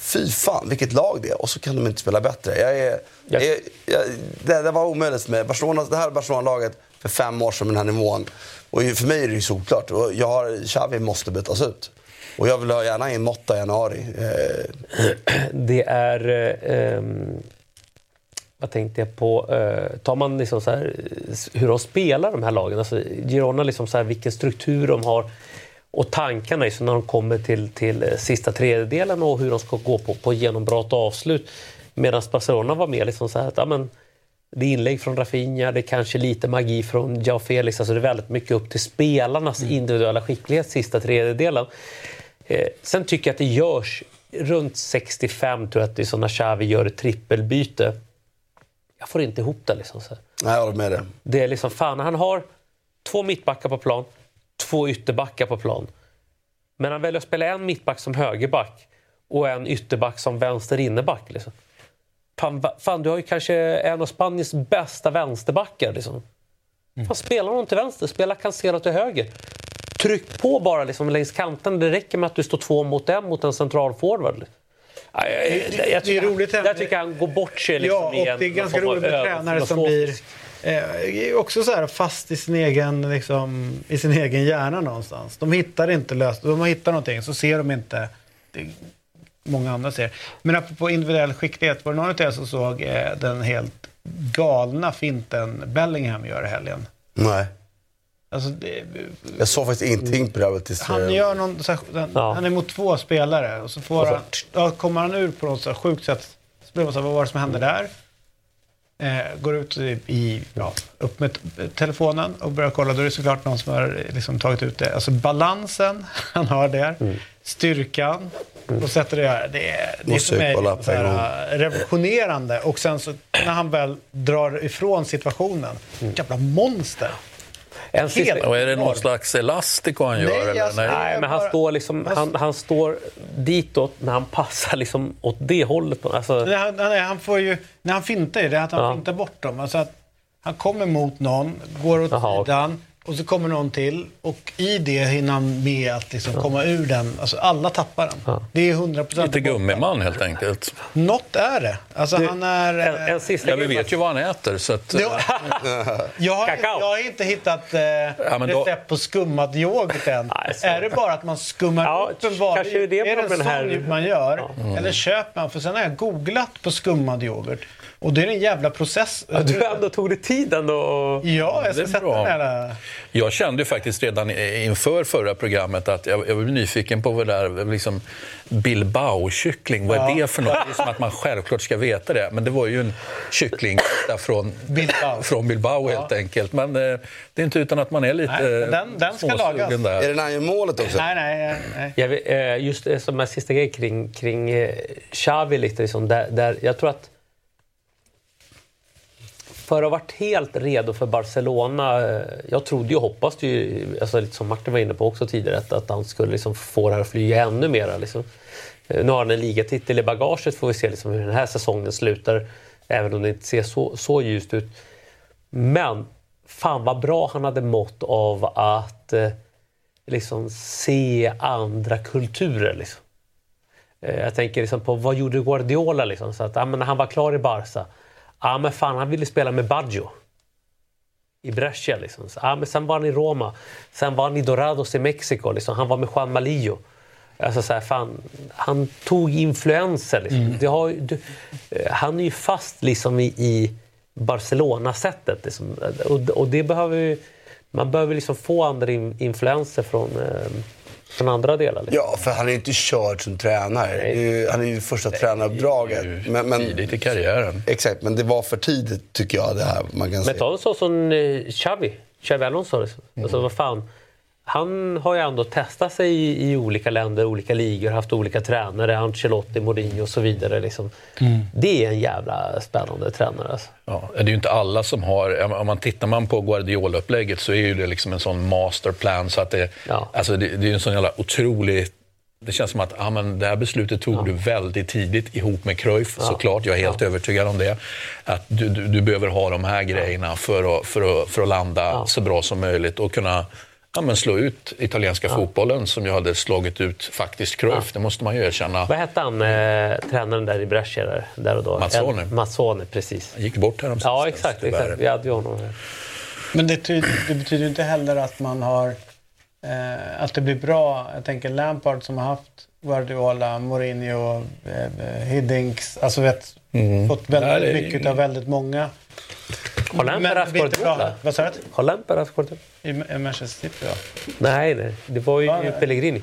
Fy fan, vilket lag det är. Och så kan de inte spela bättre. Jag är, jag, är- jag, det, det var omöjligt med Barcelona, det här Barcelona-laget för fem år sedan med den här nivån. Och för mig är det ju solklart. Och jag har, Xavi måste bytas ut. Och jag vill ha gärna in Motta i januari. Eh, Det är... Eh, ehm, vad tänkte jag på? Eh, tar man liksom så här, eh, hur de spelar de här lagen, alltså Girona, liksom så här, vilken struktur de har och tankarna liksom när de kommer till, till eh, sista tredjedelen och hur de ska gå på, på genombrott och avslut. Medan Barcelona var mer liksom så här att ja, men, det är inlägg från Rafinha, det är kanske lite magi från Jao Felix. Alltså det är väldigt mycket upp till spelarnas individuella skicklighet sista tredjedelen. Eh, sen tycker jag att det görs runt 65 tror jag att det är så när Xavi gör ett trippelbyte. Jag får inte ihop det. Liksom, så. nej, jag håller med dig. Det är liksom, fan, han har två mittbackar på plan, två ytterbackar på plan. Men han väljer att spela en mittback som högerback och en ytterback som vänster innerback. Liksom. Fan, fan, du har ju kanske en av Spaniens bästa vänsterbackar. Liksom. Fan, spela honom till vänster, spela Cancelo till höger. Tryck på bara liksom, längs kanten. Det räcker med att du står två mot en mot en central forward. Ja, Jag, jag, jag, tycker, roligt jag tycker han går bort sig liksom, ja, och en det är ganska roligt med tränare som blir eh, också så här fast i sin, egen, liksom, i sin egen hjärna någonstans. De hittar inte lösning. De hittar någonting så ser de inte det många andra ser. Men apropå individuell skicklighet, var det någon av er som såg eh, den helt galna finten Bellingham gör i helgen? Nej. Alltså, det, Jag såg faktiskt ingenting på det här tills... han eh, gör någon, så här, han, Ja. han är mot två spelare och så får han, ja, kommer han ur på något så här sjukt sätt. Så blir man så här, vad var det som hände där? Eh, går ut i, ja, upp med telefonen och börjar kolla. Då är det såklart någon som har liksom tagit ut det. Alltså balansen han har där, Mm. styrkan och sätter det här. Det är, det är för mig på så här, revolutionerande. Och sen så när han väl drar ifrån situationen, jävla monster. En sista, Och är det någon slags elastico han gör? Nej, eller? alltså- Nej. Nej, men han bara- står, liksom, han, han står ditåt när han passar liksom åt det hållet. Alltså, Nej, han, han, han får ju, när han fintar ju, det är att han Ja. fintar bort dem. Alltså att han kommer mot någon, går åt okej. sidan och så kommer någon till. Och i det hinner han med att liksom komma ur den. Alltså alla tappar den. Ja. Det är 100 procent. Lite gummiman helt enkelt. Något är det. Alltså han är... en, eh, en sista Ja, vi vet ju vad han äter. Så att, Ja, jag, har, jag har inte hittat eh, men då- recept på skummad yoghurt än. Nej, är det bara att man skummar Ja, upp en vanlig kanske är det Är det en här- man gör? Eller köper man? För sen har jag googlat på skummad yoghurt. Och det är en jävla process. Ja, du ändå tog dig tiden och... Ja, jag Det ska är sätta bra. den här... Jag kände ju faktiskt redan inför förra programmet att jag, jag var nyfiken på vad det där liksom Bilbao-kyckling, vad är Ja. det för något? Det är som att man självklart ska veta det. Men det var ju en kyckling från Bilbao. från Bilbao helt enkelt. Men eh, det är inte utan att man är lite Nej, den- den ska lagas. där. Är det när han gör målet också? Nej, nej, nej. Jag vet, eh, just det som en sista grej kring, kring eh, Xavi, lite liksom, där, där jag tror att för att ha varit helt redo för Barcelona, eh, jag trodde och hoppades ju, alltså lite som Martin var inne på också tidigare, att, att han skulle liksom få det här att flyga ännu mer. Liksom. Eh, nu har han en ligatitel i bagaget, får vi se liksom hur den här säsongen slutar, även om det inte ser så, så ljust ut. Men fan vad bra han hade mått av att eh, liksom se andra kulturer. Liksom. Eh, Jag tänker liksom på vad gjorde Guardiola? Liksom? Så att, ja, men när han var klar i Barca, ja, men fan, han ville spela med Baggio i Brescia. Liksom. Så, men sen var han i Roma, sen var han i Dorados i Mexiko. Liksom. Han var med Juan Malillo. Alltså, så här, fan, han tog influenser. Liksom. Det har, du, han är ju fast liksom, i, i Barcelona-sättet. Liksom. Och, och det behöver ju, man behöver liksom få andra in, influenser från, eh, från andra delar. Liksom. Ja, för han är inte körd som tränare. Ju, han är ju första tränaruppdraget. Men, men, Tidigt i karriären. exakt, men det var för tidigt tycker jag det här. Man kan Men ta en sån som eh, Xavi, Xavi Alonso. Liksom. Alltså, vad fan. Han har ju ändå testat sig i, i olika länder, olika ligor, haft olika tränare, Ancelotti, Mourinho och så vidare. Liksom. Det är en jävla spännande tränare. Alltså. Ja, det är ju inte alla som har... Om man tittar man på Guardiola-upplägget så är ju det liksom en sån masterplan. Så att det, Ja. alltså det, det är en sån jävla otrolig... Det känns som att ja, men det här beslutet tog du väldigt tidigt ihop med Cruyff, såklart. Jag är helt övertygad om det. Att du, du, du behöver ha de här grejerna för att, för att, för att landa så bra som möjligt och kunna ja, men slå ut italienska fotbollen som ju hade slagit ut faktiskt Cruyff. Det måste man ju erkänna. Vad hette han, eh, tränaren där i Brescia? Där, där och då? Mazzoni. En- Mazzoni, precis. Han gick bort här Ja, exakt. exakt. Vi hade ju honom här. Men det, ty- det betyder ju inte heller att man har... Eh, att det blir bra. Jag tänker Lampard som har haft Guardiola, Mourinho, eh, Hiddinks. Alltså vet, fått väldigt Nej, det mycket av väldigt många. Har Lampard haft du Guardiola? Vad sa du? Har Lampard haft Guardiola? I Manchester City, ja. Nej, nej. Det var ju nej. Pellegrini.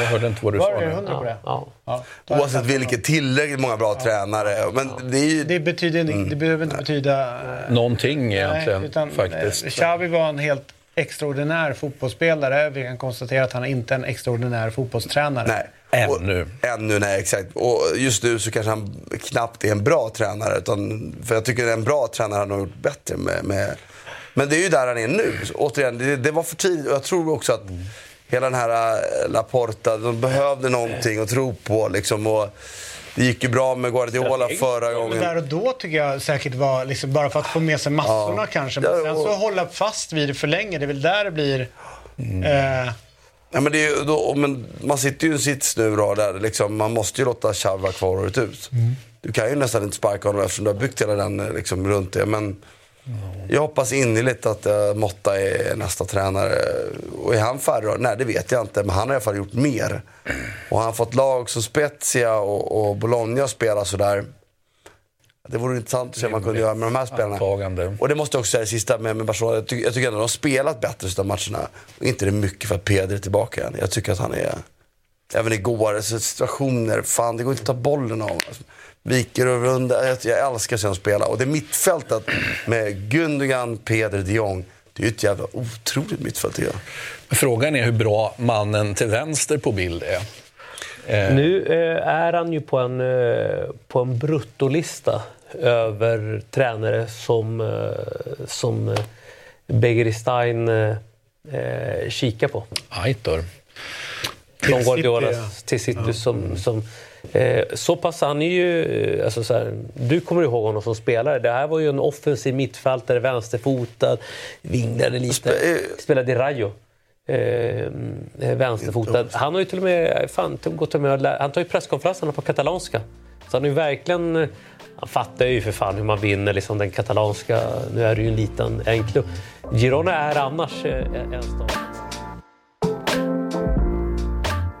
Jag hörde inte vad du Var sa du nu. hundra på det? Ja. Ja. jag Oavsett vilket, tillräckligt många bra tränare. Men det är ju... Det, betyder, inte- det behöver inte betyda... eh, Någonting egentligen, Nej, utan, faktiskt. eh, Xavi var en helt extraordinär fotbollsspelare. Vi kan konstatera att han är inte en extraordinär fotbollstränare. Nej. Ännu. Och, ännu, nej exakt. Och just nu så kanske han knappt är en bra tränare. Utan, för jag tycker att en bra tränare har nog gjort bättre med, med... Men det är ju där han är nu. Så, återigen, det, det var för tidigt. Och jag tror också att hela den här äh, Laporta, de behövde någonting att tro på. Liksom, och det gick ju bra med Guardiola förra Men gången. där och då tycker jag säcket var liksom bara för att få med sig massorna Ja. kanske. Men sen så hålla fast vid det för länge. Det är väl där det blir... Eh, Ja, men det är ju då, men man sitter ju i en sits nu då, där liksom, man måste ju låta vara kvar året ut. Du kan ju nästan inte sparka honom eftersom du har byggt hela den eh, liksom, runt det. Men jag hoppas innerligt att uh, Motta är nästa tränare. Och är han då? Nej, det vet jag inte. Men han har i alla fall gjort mer. Och han har fått lag som Spezia och, och Bologna spela sådär. Det vore intressant att se vad man kunde göra med de här spelarna. Antagande. Och det måste jag också säga det sista med, med Barcelona. Jag, tycker- jag tycker ändå de har spelat bättre de matcherna. Och inte det mycket för att Pedri är tillbaka igen. Jag tycker att han är... Även igår, situationer. Fan, det går inte att ta bollen av alltså, Viker och runda. Jag, jag älskar att spela. Och det mittfältet med Gundogan, Pedri, de Jong. Det är ju ett jävla otroligt mittfält tycker jag. Frågan är hur bra mannen till vänster på bild är. Eh, Nu eh, är han ju på en, eh, på en bruttolista över tränare som, som eh, kikar på. Aitor. Som Guardiola City, ja. till City. Som, som, eh, så pass, han är ju... eh, Alltså så här, du kommer ihåg honom som spelare. Det här var ju en offensiv mittfältare, vänsterfotad, vinglade lite. Spe- eh, Spelade i Rayo. Eh, eh, vänsterfotad. Han har ju till och med... Fan, gått med, han tar ju presskonferenserna på katalanska. Så han är ju verkligen... Han fattar ju för fan hur man vinner liksom den katalanska... Nu är det ju en liten en klubb. Girona är annars en stad.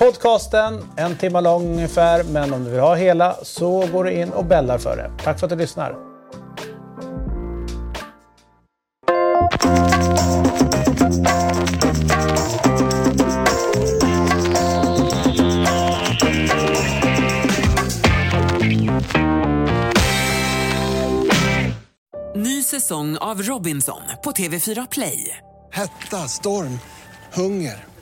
podcasten, en timme lång ungefär. Men om du vill ha hela så går du in och bällar för det. Tack för att du lyssnar. Ny säsong av Robinson på TV4 Play. Hetta, storm, hunger.